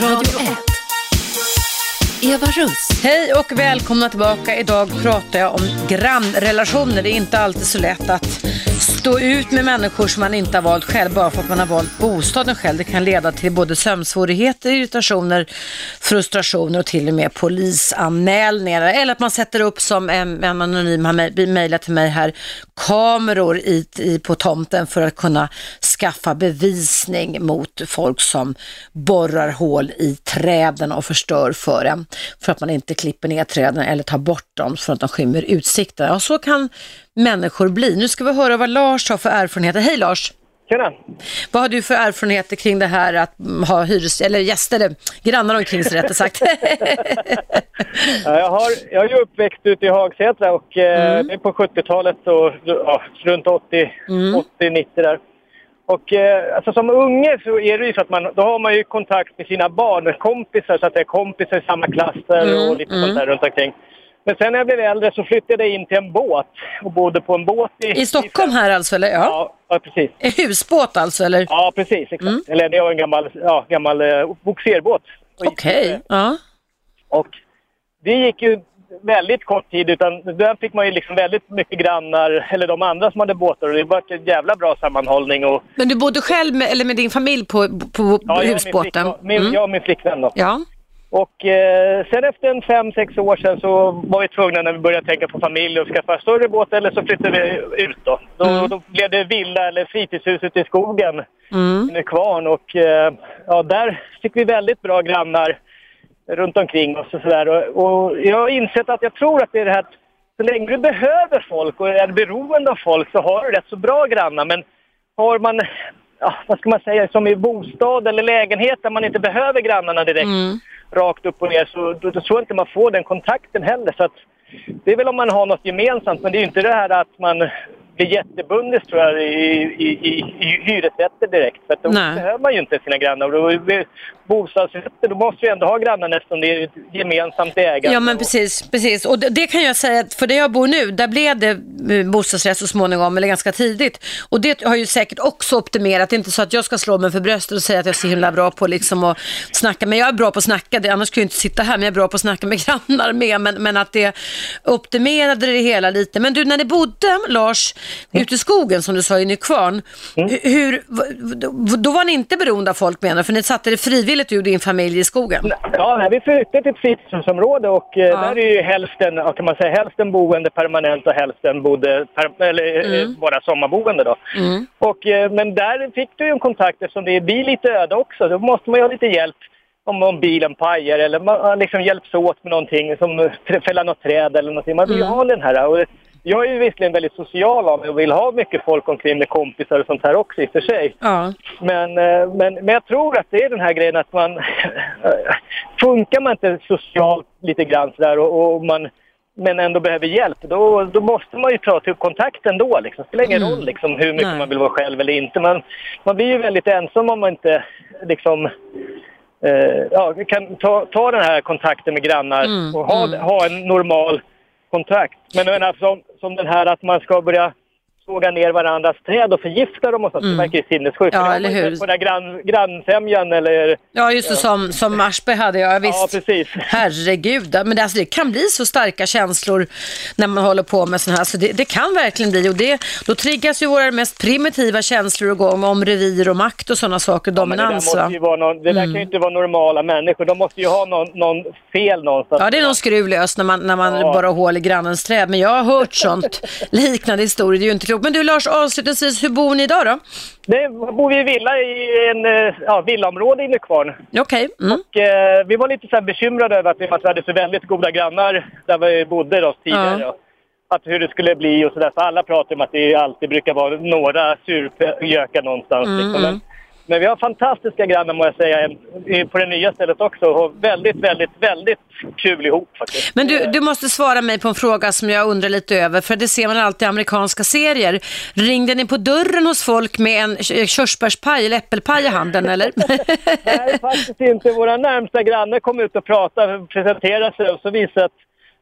Radio 1. Eva Russ. Hej och välkomna tillbaka. Idag pratar jag om grannrelationer. Det är inte alltid så lätt att stå ut med människor som man inte har valt själv bara för att man har valt bostaden själv. Det kan leda till både sömnsvårigheter, irritationer, frustrationer och till och med polisanmälningar. Eller att man sätter upp som en, en anonym har mejlat till mig här, kameror i, i, på tomten för att kunna skaffa bevisning mot folk som borrar hål i träden och förstör för en. För att man inte klipper ner träden eller tar bort dem för att de skymmer utsikten. Ja, så kan människor bli. Nu ska vi höra vad Lars har för erfarenheter. Hej Lars! Tjena. Vad har du för erfarenheter kring det här att mm, ha hyres eller gäster, eller grannar omkring sig rättare sagt? [laughs] Ja, jag, har, jag är ju uppväxt ute i Hagsätra och eh, Mm. är på 70-talet och ja, runt 80, Mm. 80, 90 där. Och eh, alltså som unge så är det ju så att man, då har man ju kontakt med sina barnkompisar så att det är kompisar i samma klass där Mm, och lite mm. sånt där runt omkring. Men sen när jag blev äldre så flyttade jag in till en båt och bodde på en båt i... I Stockholm här alltså, eller? Ja. Ja, precis. En husbåt alltså, eller? Ja, precis. Exakt. Mm. Eller det var en gammal, ja, gammal eh, bogserbåt. Okej, ja. Och det gick ju väldigt kort tid utan där fick man ju liksom väldigt mycket grannar, eller de andra som hade båtar och det var en jävla bra sammanhållning och Men du bodde själv med, eller med din familj på, på Ja, jag och min husbåten? Min, Mm. Jag och min flickvän då. Ja. Och eh, sen efter en fem, sex år sedan så var vi tvungna när vi började tänka på familj och skaffa större båt eller så flyttade vi ut då. Då, Mm. då blev det villa eller fritidshus ute i skogen Mm. i Nykvarn och eh, ja, där fick vi väldigt bra grannar runt omkring oss och sådär. Och, och jag har insett att jag tror att det är det här att så länge du behöver folk och är beroende av folk så har du rätt så bra grannar. Men har man, ja, vad ska man säga, som i bostad eller lägenhet där man inte behöver grannarna direkt Mm. rakt upp och ner så då, då tror jag inte man får den kontakten heller. Så att, det är väl om man har något gemensamt men det är ju inte det här att man blir jättebundis tror jag i, i, i, i hyresrätter direkt. För då Nej. behöver man ju inte sina grannar. Och bostadsrätter, då måste vi ändå ha grannar eftersom det är ett gemensamt ägande. Ja men precis, precis. Och det, det kan jag säga för där jag bor nu, där blev det eh, bostadsrätt så småningom, eller ganska tidigt. Och det har ju säkert också optimerat, det är inte så att jag ska slå mig för bröstet och säga att jag är så himla bra på liksom att snacka, men jag är bra på att snacka, det- annars skulle jag inte sitta här, men jag är bra på att snacka med [laughs] grannar med, men, men att det optimerade det hela lite. Men du, när ni bodde, Lars, ute i skogen som du sa i Nykvarn, hu- hur, då- var ni inte beroende av folk menar för ni satte det frivilligt du och din familj i skogen? Ja, nej, vi flyttade till ett fritidshusområde och eh, där är ju hälften, ja, kan man säga, hälften boende permanent och hälften bodde per, eller, eh, Mm. bara sommarboende då. Mm. Och, eh, men där fick du ju en kontakt eftersom det blir lite öde också. Då måste man ju ha lite hjälp om, om bilen pajar eller man liksom hjälps åt med någonting som fälla något träd eller någonting. Man vill ju Mm. ha den här. Och jag är ju visserligen väldigt social av mig och vill ha mycket folk omkring med kompisar och sånt här också i och för sig. Ja. Men, eh, men, men jag tror att det är den här grejen att man... [laughs] funkar man inte socialt lite grann sådär och, och man men ändå behöver hjälp, då, då måste man ju ta till kontakt ändå. Liksom. Det spelar ingen Mm. roll liksom, hur mycket Nej. man vill vara själv eller inte. Man, man blir ju väldigt ensam om man inte liksom, eh, ja, kan ta, ta den här kontakten med grannar Mm, och ha, mm. ha en normal kontrakt. Men jag menar, som, som den här att man ska börja såga ner varandras träd och förgifta dem och sånt. Mm. Det verkar ju sinnessjukt. Ja, eller hur? På den grann, grannsämjan eller... Ja, just det, som, som Aschberg hade, ja visst. Ja, precis. Herregud, men det, alltså, det kan bli så starka känslor när man håller på med sådana här, så det, det kan verkligen bli och det, då triggas ju våra mest primitiva känslor igång om revir och makt och sådana saker, Men det där, dominans måste ju vara någon, det där kan ju inte vara normala människor. De måste ju ha någon, någon fel någonstans. Ja, det är någon skruv när man, när man Ja. bara hål i grannens träd, men jag har hört sånt [laughs] liknande historier, det är ju inte klokt. Men du Lars, avslutningsvis, hur bor ni idag då? Det bor vi i villa i en eh, ja, villaområde i Nykvarn. Okej, mm. Och, eh, vi var lite så här bekymrade över att vi hade så väldigt goda grannar där vi bodde då, tidigare. Ja. Att hur det skulle bli och sådär. För alla pratar om att det alltid brukar vara några surgökar någonstans. Mm, liksom. Men, men vi har fantastiska grannar må jag säga på det nya stället också. Och väldigt, väldigt, väldigt kul ihop faktiskt. Men du, du måste svara mig på en fråga som jag undrar lite över, för det ser man alltid i amerikanska serier. Ringde ni på dörren hos folk med en k- körsbärspaj eller äppelpaj i handen, eller? [laughs] Nej, faktiskt inte. Våra närmsta grannar kom ut och pratade, presenterade sig och så visade att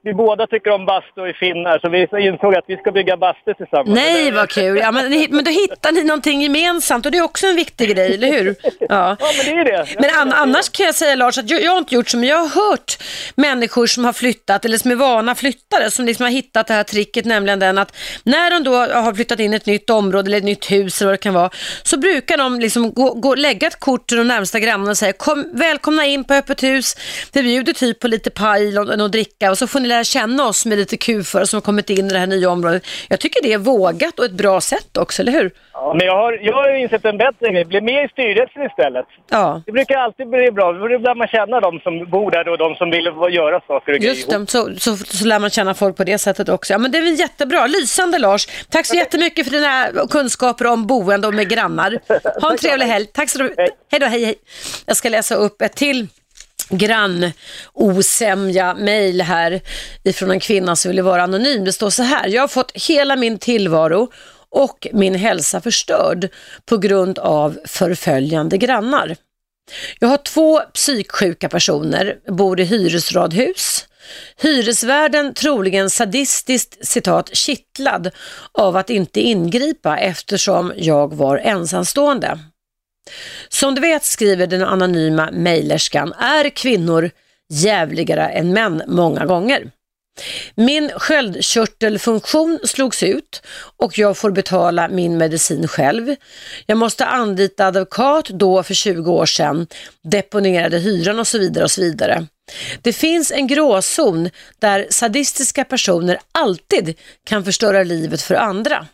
vi båda tycker om bastu och är finnar så vi insåg att vi ska bygga bastu tillsammans. Nej, vad kul. Ja, men, men då hittar ni någonting gemensamt och det är också en viktig grej, eller hur? [laughs] Ja. Ja, men det är det. Men an, annars kan jag säga Lars att jag, jag har inte gjort men jag har hört människor som har flyttat eller som är vana flyttare som liksom har hittat det här tricket, nämligen den att när de då har flyttat in i ett nytt område eller ett nytt hus eller vad det kan vara, så brukar de liksom gå, gå, lägga ett kort till de närmsta grannarna och säga Kom, välkomna in på öppet hus, vi bjuder typ på lite paj och något dricka och så får ni lära känna oss med lite kufar som har kommit in i det här nya området. Jag tycker det är vågat och ett bra sätt också, eller hur? Ja, men jag har, jag har insett en bättre grej. Bli med i styrelsen istället. Ja. Det brukar alltid bli bra. Då lär man känna de som bor där och de som vill göra saker och grejer Just det, så, så, så lär man känna folk på det sättet också. Ja, men det är väl jättebra. Lysande Lars. Tack så jättemycket för dina kunskaper om boende och med grannar. [laughs] Ha en trevlig helg. Tack så mycket. Hej då, hej hej. Jag ska läsa upp ett till grannosämja mejl här ifrån en kvinna som ville vara anonym. Det står så här, jag har fått hela min tillvaro och min hälsa förstörd på grund av förföljande grannar. Jag har två psyksjuka personer, bor i hyresradhus. Hyresvärden troligen sadistiskt citat kittlad av att inte ingripa eftersom jag var ensamstående. Som du vet, skriver den anonyma mejlerskan, är kvinnor jävligare än män många gånger. Min sköldkörtelfunktion slogs ut och jag får betala min medicin själv. Jag måste anlita advokat då för 20 år sedan, deponerade hyran och så vidare och så vidare. Det finns en gråzon där sadistiska personer alltid kan förstöra livet för andra.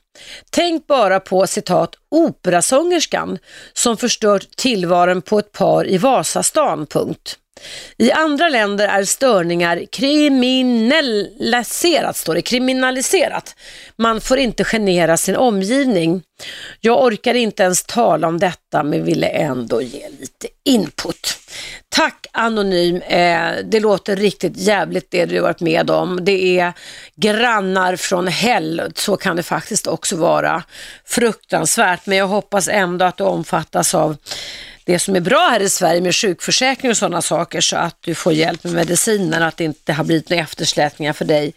Tänk bara på citat operasångerskan som förstört tillvaron på ett par i Vasastan. Punkt. I andra länder är störningar kriminaliserat, står det, kriminaliserat. Man får inte genera sin omgivning. Jag orkar inte ens tala om detta men ville ändå ge lite input. Tack Anonym, eh, det låter riktigt jävligt det du varit med om. Det är grannar från hell, så kan det faktiskt också vara. Fruktansvärt, men jag hoppas ändå att du omfattas av det som är bra här i Sverige med sjukförsäkring och sådana saker så att du får hjälp med mediciner, att det inte har blivit några eftersläpningar för dig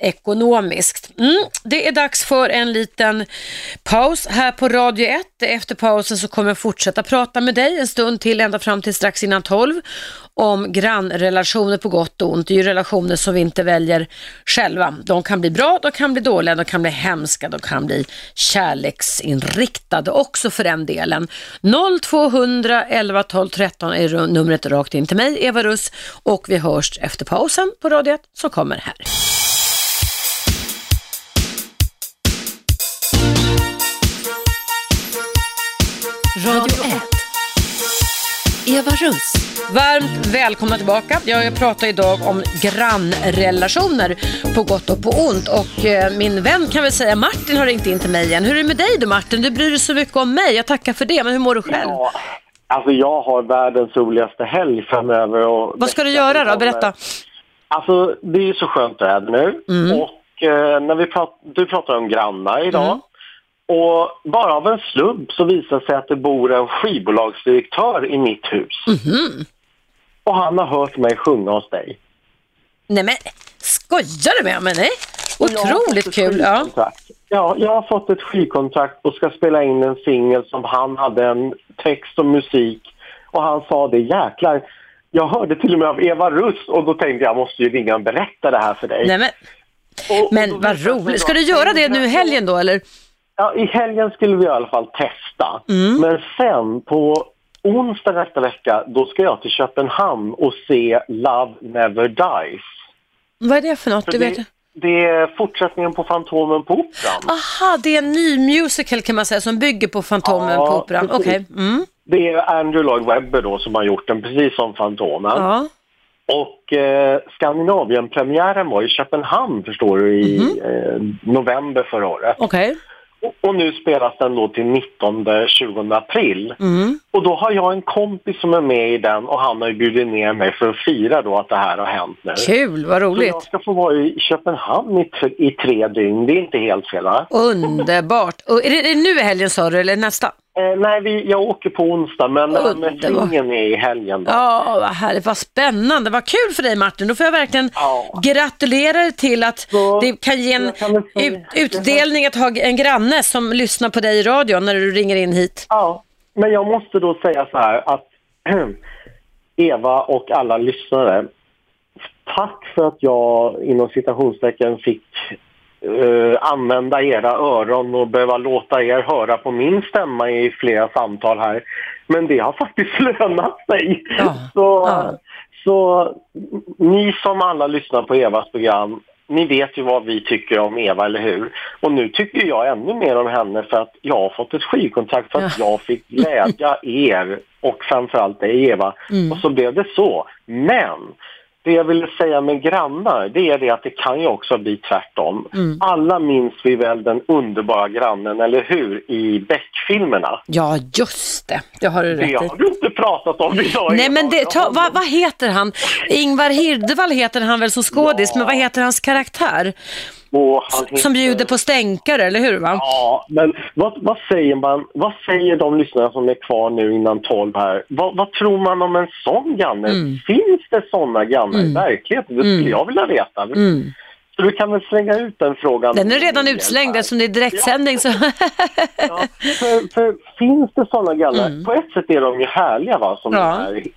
ekonomiskt. Mm, det är dags för en liten paus här på Radio 1. Efter pausen så kommer jag fortsätta prata med dig en stund till, ända fram till strax innan 12, om grannrelationer på gott och ont. Det är ju relationer som vi inte väljer själva. De kan bli bra, de kan bli dåliga, de kan bli hemska, de kan bli kärleksinriktade också för den delen. 0200 11 12 13 är numret rakt in till mig, Eva Russ, och vi hörs efter pausen på Radio 1 som kommer här. Radio 1. Eva Russ. Varmt välkomna tillbaka. Jag pratar idag om grannrelationer på gott och på ont. Och eh, min vän kan väl säga Martin har ringt in till mig igen. Hur är det med dig då Martin? Du bryr dig så mycket om mig. Jag tackar för det. Men hur mår du själv? Ja, alltså jag har världens roligaste helg framöver. Och Vad ska du göra då? Berätta. Alltså det är ju så skönt väder nu. Mm. Och eh, när vi prat, du pratar om grannar idag. Mm. Och bara av en slump så visar det sig att det bor en skivbolagsdirektör i mitt hus. Mhm. Och han har hört mig sjunga hos dig. Nej men skojar du med mig? Nej? Och Otroligt kul. Ja. Ja, jag har fått ett skivkontrakt och ska spela in en singel som han hade en text och musik. Och han sa det, jäklar. Jag hörde till och med av Eva Russ och då tänkte jag, måste ju ringa och berätta det här för dig. Nej men, men vad roligt. Ska du göra det nu i helgen då eller? Ja, i helgen skulle vi i alla fall testa. Mm. Men sen på onsdag nästa vecka, då ska jag till Köpenhamn och se Love Never Dies. Vad är det för något? För Du det, vet? det är fortsättningen på Fantomen på Operan. Aha, det är en ny musical kan man säga som bygger på Fantomen Ja, på Operan. Okej. Mm. Det är Andrew Lloyd Webber då som har gjort den, precis som Fantomen. Ja. Och eh, Skandinavien-premiären var i Köpenhamn förstår du i Mhm. eh, november förra året. Okej. Och, och nu spelas den då till 19-20 april. Mm. Och då har jag en kompis som är med i den och han har ju bjudit ner mig för att fira då att det här har hänt nu. Kul, vad Så roligt. jag ska få vara i Köpenhamn i, i tre dygn, det är inte helt fel va? Underbart. Och är, det, nu i helgen sa du eller nästa? Eh, nej, vi, jag åker på onsdag men singeln är i helgen då. Ja, vad härligt, vad spännande, vad kul för dig Martin. Då får jag verkligen gratulera dig till att det kan ge en ut, utdelning att ha en granne som lyssnar på dig i radion när du ringer in hit. Ja, men jag måste då säga så här att [clears throat] Eva och alla lyssnare, tack för att jag inom citationstecken fick eh, använda era öron och behöva låta er höra på min stämma i flera samtal här. Men det har faktiskt [laughs] lönat sig. Så, så ni som alla lyssnar på Evas program, ni vet ju vad vi tycker om Eva, eller hur? Och nu tycker jag ännu mer om henne för att jag har fått ett skivkontrakt för att jag fick glädja [laughs] er och framförallt dig Eva. Mm. Och så blev det så. Men det jag ville säga med grannar, det är det att det kan ju också bli tvärtom. Mm. Alla minns vi väl den underbara grannen, eller hur? I Beck-filmerna. Ja, just det. Det har du Det rätt i. har du inte pratat om idag. Nej men det, ta, vad, vad heter han? Ingvar Hirdevall heter han väl som skådis, men vad heter hans karaktär? Och han heter- Som bjuder på stänkare, eller hur? Va? Ja, men vad, vad säger man? Vad säger de lyssnare som är kvar nu innan 12 här? Vad, vad tror man om en sån granne? Mm. Finns det såna grannar i verkligheten? Det skulle Mm. jag vilja veta. Mm. Så du kan väl slänga ut den frågan? Den är redan utslängd eftersom det är direktsändning. Så... För, för finns det såna grannar? På ett sätt är de ju härliga va, som Mm.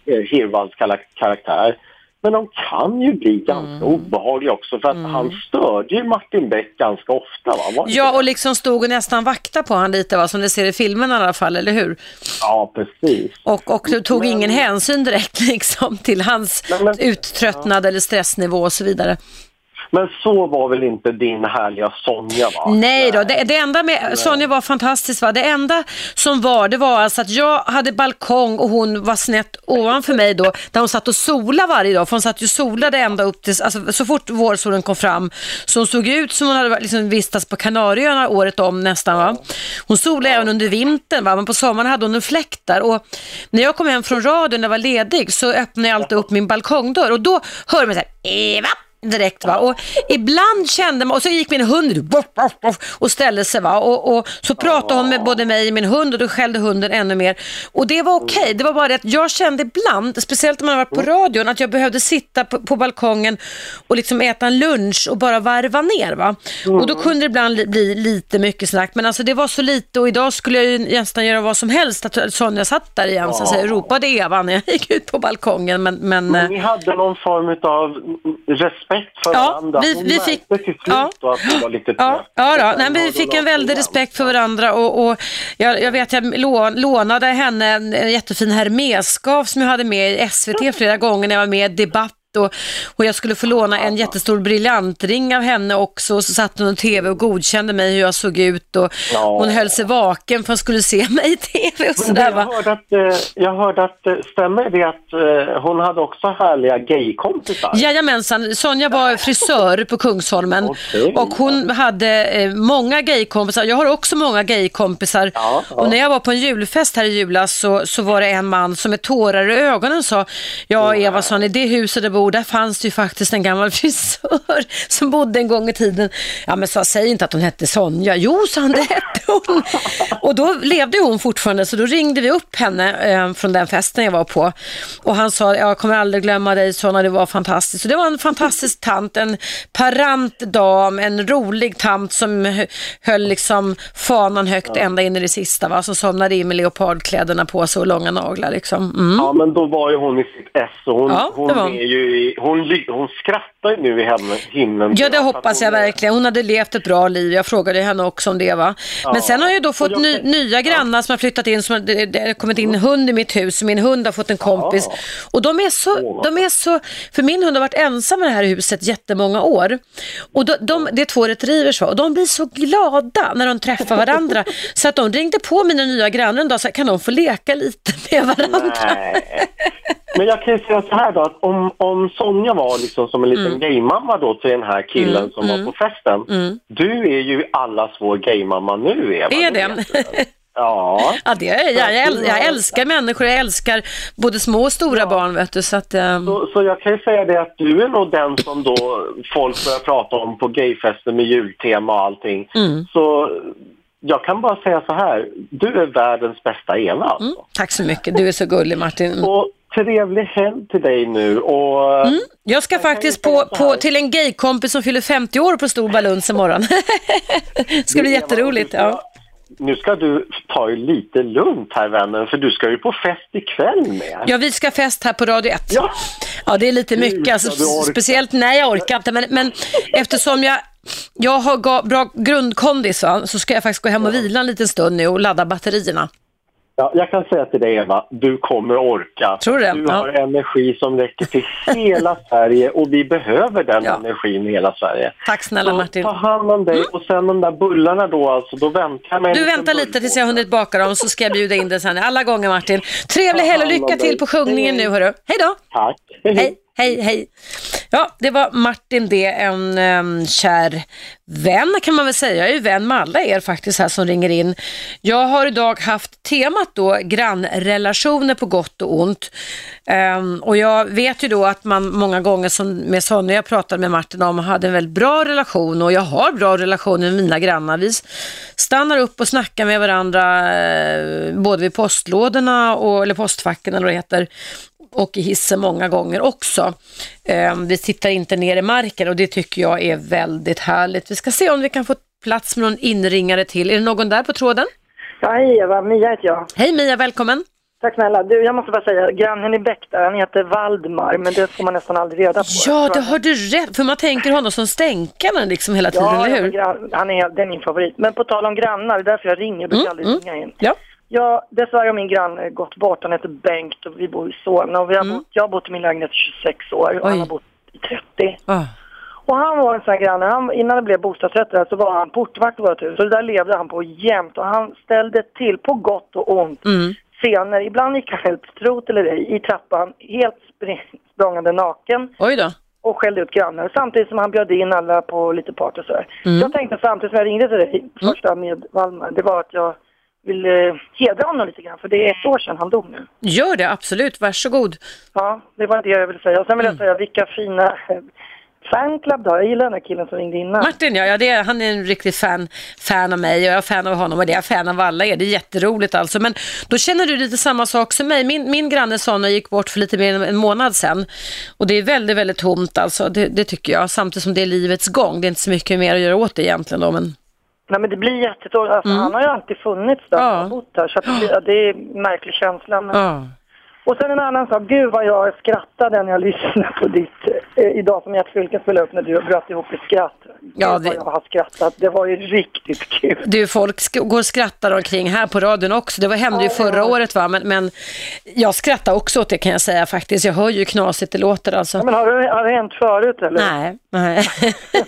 Ja. Hirvalls kala- karaktär. Men de kan ju bli ganska Mm. obehagliga också för att han störde ju Martin Beck ganska ofta. Va? Ja, och liksom stod och nästan vakta på han lite, va? som ni ser i filmen i alla fall, eller hur? Ja, precis. Och, och du tog ingen hänsyn direkt [laughs] liksom, till hans uttröttnad eller stressnivå och så vidare. Men så var väl inte din härliga Sonja va? Nej då, det, det enda med Sonja var fantastiskt. Va? Det enda som var, det var alltså att jag hade balkong och hon var snett ovanför mig då, där hon satt och solade varje dag. För hon satt ju och solade ända upp till, alltså så fort vårsolen kom fram. Så hon såg ut som hon hade liksom vistats på Kanarieöarna året om nästan. Va? Hon solade även under vintern, va? men på sommaren hade hon en fläkt där. Och när jag kom hem från radion när jag var ledig så öppnade jag alltid upp min balkongdörr och då hörde man så här, Eva! Direkt va. Och ibland kände man och så gick min hund och ställde sig va. Och, och så pratade hon med både mig och min hund och då skällde hunden ännu mer. Och det var okej, det var bara det att jag kände ibland, speciellt när man var på radion, att jag behövde sitta på, på balkongen och liksom äta en lunch och bara varva ner va. Och då kunde det ibland li- bli lite mycket snack. Men alltså det var så lite och idag skulle jag ju nästan göra vad som helst att Sonja satt där igen så att säga, ropade Eva när jag gick ut på balkongen men, men Men eh, ni hade någon form av respekt för Ja, varandra. vi- Hon vi fick- märkte till slut då att du var lite Ja, ja sen Nej, vi fick en väldig respekt för varandra och, och jag, jag vet jag lå- lånade henne en, jättefin hermesskav som jag hade med i SVT flera gånger när jag var med i Debatt och, och jag skulle få låna en jättestor briljantring av henne också och så satt hon i TV och godkände mig hur jag såg ut och hon höll sig vaken för hon skulle se [laughs] mig i TV och sådär jag, va. hörde att, eh, jag hörde att, eh, stämmer det att eh, hon hade också härliga gaykompisar? Jajamensan, Sonja var frisör på Kungsholmen Okej. och hon hade eh, många gaykompisar. Jag har också många gaykompisar ja. och när jag var på en julfest här i julas så, så var det en man som med tårar i ögonen sa Ja Eva, i det huset där bor, där fanns det ju faktiskt en gammal [laughs] frisör som bodde en gång i tiden. Ja men sa, säg inte att hon hette Sonja. Jo, sa han, det hette hon. [laughs] Och då levde hon fortfarande så då ringde vi upp henne eh, från den festen jag var på och han sa, jag kommer aldrig glömma dig Sonja, det var fantastiskt. Så det var en fantastisk tant, en parant dam, en rolig tant som hö- höll liksom fanan högt ända in i det sista va, som somnade in med leopardkläderna på sig och långa naglar liksom. Mm. Ja, men då var ju hon i sitt och hon, Ja, hon. är ju, i- hon, hon skrattar nu i himlen. Ja, det Så hoppas jag verkligen. Hon hade levt ett bra liv. Jag frågade henne också om det. va. Ja. Men sen har jag då fått ny, nya grannar som har flyttat in. Som det, det har kommit in en hund i mitt hus. Min hund har fått en kompis. Och de är, så, de är så... För min hund har varit ensam i det här huset jättemånga år. Och de, de, det är två retrievers va? och de blir så glada när de träffar varandra. [laughs] så att de ringde på mina nya grannar en dag och sa, kan de få leka lite med varandra? Nej. Men jag kan ju säga så här då, att om, om Sonja var liksom som en liten Mm. gaymamma då till den här killen Mm, som mm. var på festen. Mm. Du är ju allas vår gaymamma nu Eva. Är Det det? vet du. [laughs] Ja. Ja, det är jag. Jag, äl- jag älskar människor, jag älskar både små och stora barn. Vet du, så att, ehm, Så, så jag kan ju säga det att du är nog den som då folk börjar prata om på gayfester med jultema och allting. Mm. Så jag kan bara säga så här, du är världens bästa Eva. Alltså. mm, tack så mycket, du är så gullig Martin. Och trevlig helg till dig nu. Och, Mm. Jag ska faktiskt på, på, till en gaykompis som fyller 50 år på Stor Baluns imorgon. [laughs] det ska bli jätteroligt. Ja. Nu ska du ta det lite lugnt här vännen, för du ska ju på fest ikväll med. ja, vi ska fest här på Radio 1. Ja, ja det är lite mycket. Alltså, speciellt, nej jag orkar inte, men, men eftersom jag jag har bra grundkondis va, så ska jag faktiskt gå hem och vila en liten stund nu och ladda batterierna. Ja, jag kan säga till dig Eva, du kommer orka. Tror du? Du Ja. har energi som räcker till hela [laughs] Sverige och vi behöver den Ja. energin i hela Sverige. Tack snälla Så Martin. ta hand om dig och sen de där bullarna då alltså, då väntar jag en Du väntar lite tills jag har hunnit baka dem så ska jag bjuda in dig sen alla gånger Martin. Trevlig helg och lycka till på sjungningen nu hörru. Hej då! Tack. Hej, hej, hej. hej! Ja, det var Martin det, en um, kär vän kan man väl säga. Jag är ju vän med alla er faktiskt här som ringer in. Jag har idag haft temat då grannrelationer på gott och ont. Um, och jag vet ju då att man många gånger som med Sonja jag pratade med Martin om hade en väldigt bra relation och jag har bra relationer med mina grannar. Vi stannar upp och snackar med varandra eh, både vid postlådorna och, eller postfacken eller vad det heter och i hissen många gånger också. Eh, vi tittar inte ner i marken och det tycker jag är väldigt härligt. Vi ska se om vi kan få plats med någon inringare till. Är det någon där på tråden? Ja, hej Eva, Mia heter jag. Hej Mia, välkommen. Tack snälla. Du, jag måste bara säga, grannen i Bäck där, han heter Valdemar, men det får man nästan aldrig reda på. Ja, det har du rätt. För man tänker honom som stänkaren liksom hela tiden, Ja, eller ja, hur? gran- han är, det är min favorit. Men på tal om grannar, det är därför jag ringer, jag brukar aldrig ringa in. Ja. Ja, dessvärre har min granne gått bort. Han heter Bengt och vi bor i Solna. Och vi har bott, jag har bott i min lägenhet i 26 år och han har bott i 30. Ah. Och han var en sån här granne, han, innan det blev bostadsrätter så var han portvakt i vårt hus. Så det där levde han på jämt och han ställde till på gott och ont Mm. scener. Ibland gick han helt, trot eller ej, i trappan helt språngande naken Oj då. och skällde ut grannar samtidigt som han bjöd in alla på lite party och sådär. Mm. Jag tänkte samtidigt som jag ringde till dig, första med Valmar, det var att jag ville hedra honom lite grann för det är ett år sedan han dog nu. Gör det, absolut. Varsågod. Ja, det var det jag ville säga. Och sen vill Mm. jag säga vilka fina eh, fanclub har. Jag gillar den här killen som ringde innan. Martin, ja, ja det är, han är en riktig fan, fan av mig och jag är fan av honom och det är jag fan av alla er. Det är jätteroligt alltså. Men då känner du lite samma sak som mig. Min, min granne Sonja gick bort för lite mer än en månad sedan. Och det är väldigt, väldigt tomt alltså. Det, det tycker jag. Samtidigt som det är livets gång. Det är inte så mycket mer att göra åt det egentligen då. Men... Nej men det blir jättetråkigt. Alltså, Mm. Han har ju alltid funnits där Ja. bott där. Så det, det är en märklig känsla. Men... Ja. Och sen en annan sak. Gud vad jag skrattade när jag lyssnade på ditt eh, idag som Gert Fylking spelade upp när du bröt ihop i skratt. Ja, det- vad jag har skrattat. Det var ju riktigt kul. Du, folk sk- går och skrattar omkring här på radion också. Det var, hände ju förra året va, men, men jag skrattar också åt det kan jag säga faktiskt. Jag hör ju knasigt det låter alltså. Ja, men har det, har det hänt förut eller? Nej, nej. [laughs]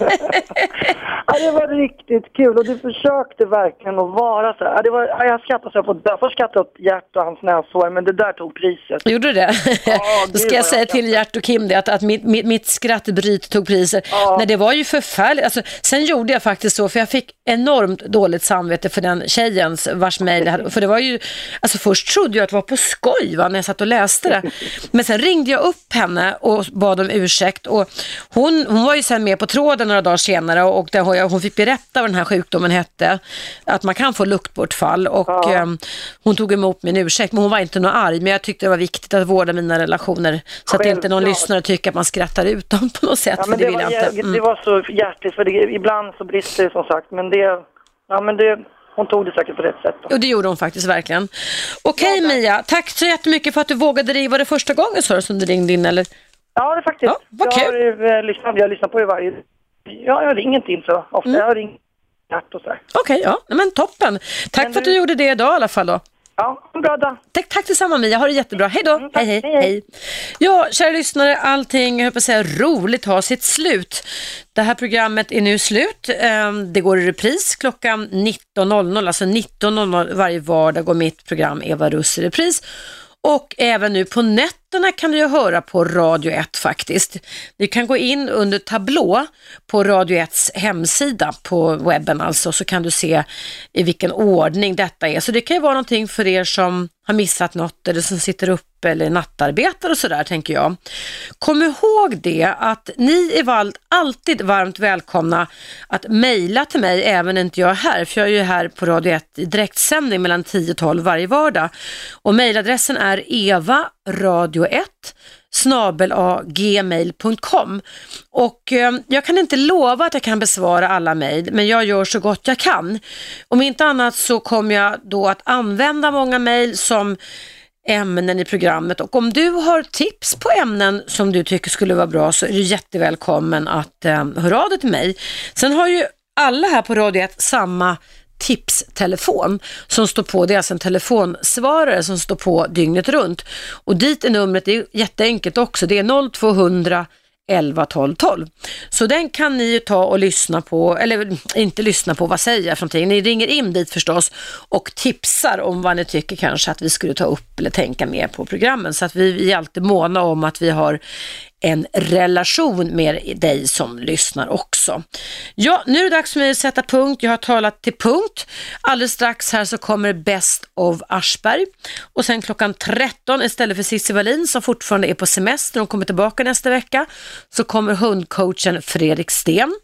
Ja, det var riktigt kul och du försökte verkligen att vara så här. Ja, det var, ja, jag skrattade så jag får skratta åt Gert och hans näshår men det där tog priset. Gjorde du det? [laughs] Då gud ska jag jag säga till Gert och Kim det, att, att mitt, mitt, mitt skrattbryt tog priset. Nej, det var ju förfärligt. Alltså, sen gjorde jag faktiskt så, för jag fick enormt dåligt samvete för den tjejens vars mejl jag hade. För det var ju, alltså först trodde jag att det var på skoj va, när jag satt och läste det. Men sen ringde jag upp henne och bad om ursäkt och hon, hon var ju sen med på tråden några dagar senare och där hon, hon fick berätta vad den här sjukdomen hette. Att man kan få luktbortfall och ehm, hon tog emot min ursäkt men hon var inte något arg men jag tyckte det var viktigt att vårda mina relationer så att inte någon Självklart. lyssnare tycker att man skrattar ut dem på något sätt Ja, men det, det, vill var, jag inte. Mm. det var så hjärtligt för det, ibland så brister det som sagt men det, ja men det, hon tog det säkert på rätt sätt. Då. Och det gjorde hon faktiskt verkligen. Okej Mia, tack så jättemycket för att du vågade ringa. Var det första gången du som du ringde in eller? Ja, det faktiskt. vad jag kul. har eh, lyssnat, jag lyssnar på er varje... Ja, jag ringer inte in så ofta. Mm. Jag och så här. Okej, ja, Nej, men toppen. Tack för att du gjorde det idag i alla fall då. Ja, en bra dag. Tack, tack detsamma Mia, ha det jättebra. Hej då. hej, hej, hej. Ja, kära lyssnare, allting, jag på att säga roligt har sitt slut. Det här programmet är nu slut. Ehm, Det går i repris klockan 19.00, alltså 19.00 varje vardag går mitt program Eva Russ i repris. Och även nu på nätterna kan du ju höra på Radio 1 faktiskt. Du kan gå in under tablå på Radio 1s hemsida på webben alltså så kan du se i vilken ordning detta är. Så det kan ju vara någonting för er som har missat något eller som sitter uppe eller nattarbetar och sådär tänker jag. Kom ihåg det att ni är alltid varmt välkomna att mejla till mig även när inte jag är här för jag är ju här på Radio 1 i direktsändning mellan 10 och 12 varje vardag. Och mejladressen är evaradio1 snabelagmail.com och eh, jag kan inte lova att jag kan besvara alla mejl men jag gör så gott jag kan. Om inte annat så kommer jag då att använda många mejl som ämnen i programmet och om du har tips på ämnen som du tycker skulle vara bra så är du jättevälkommen att eh, höra av dig till mig. Sen har ju alla här på Radio 1 samma tipstelefon som står på, det är alltså en telefonsvarare som står på dygnet runt. Och dit är numret, det är jätteenkelt också, det är 0200 11 12 12. Så den kan ni ju ta och lyssna på, eller inte lyssna på, vad säger jag för någonting? Ni ringer in dit förstås och tipsar om vad ni tycker kanske att vi skulle ta upp eller tänka mer på programmen. Så att vi, vi är alltid måna om att vi har en relation med dig som lyssnar också. Ja, nu är det dags för mig att sätta punkt. Jag har talat till punkt. Alldeles strax här så kommer Best of Aschberg och sen klockan 13 istället för Cissi Wallin som fortfarande är på semester, hon kommer tillbaka nästa vecka, så kommer hundcoachen Fredrik Sten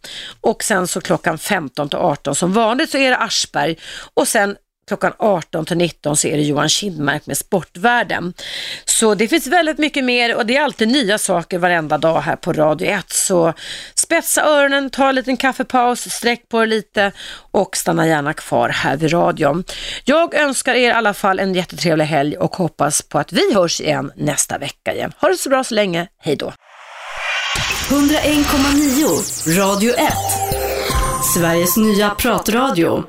och sen så klockan 15 till 18 som vanligt så är det Aschberg och sen klockan 18 till 19 så är det Johan Kindmark med Sportvärlden. Så det finns väldigt mycket mer och det är alltid nya saker varenda dag här på Radio 1. Så spetsa öronen, ta en liten kaffepaus, sträck på er lite och stanna gärna kvar här vid radion. Jag önskar er i alla fall en jättetrevlig helg och hoppas på att vi hörs igen nästa vecka igen. Ha det så bra så länge, hej då! 101,9 Radio 1 Sveriges nya pratradio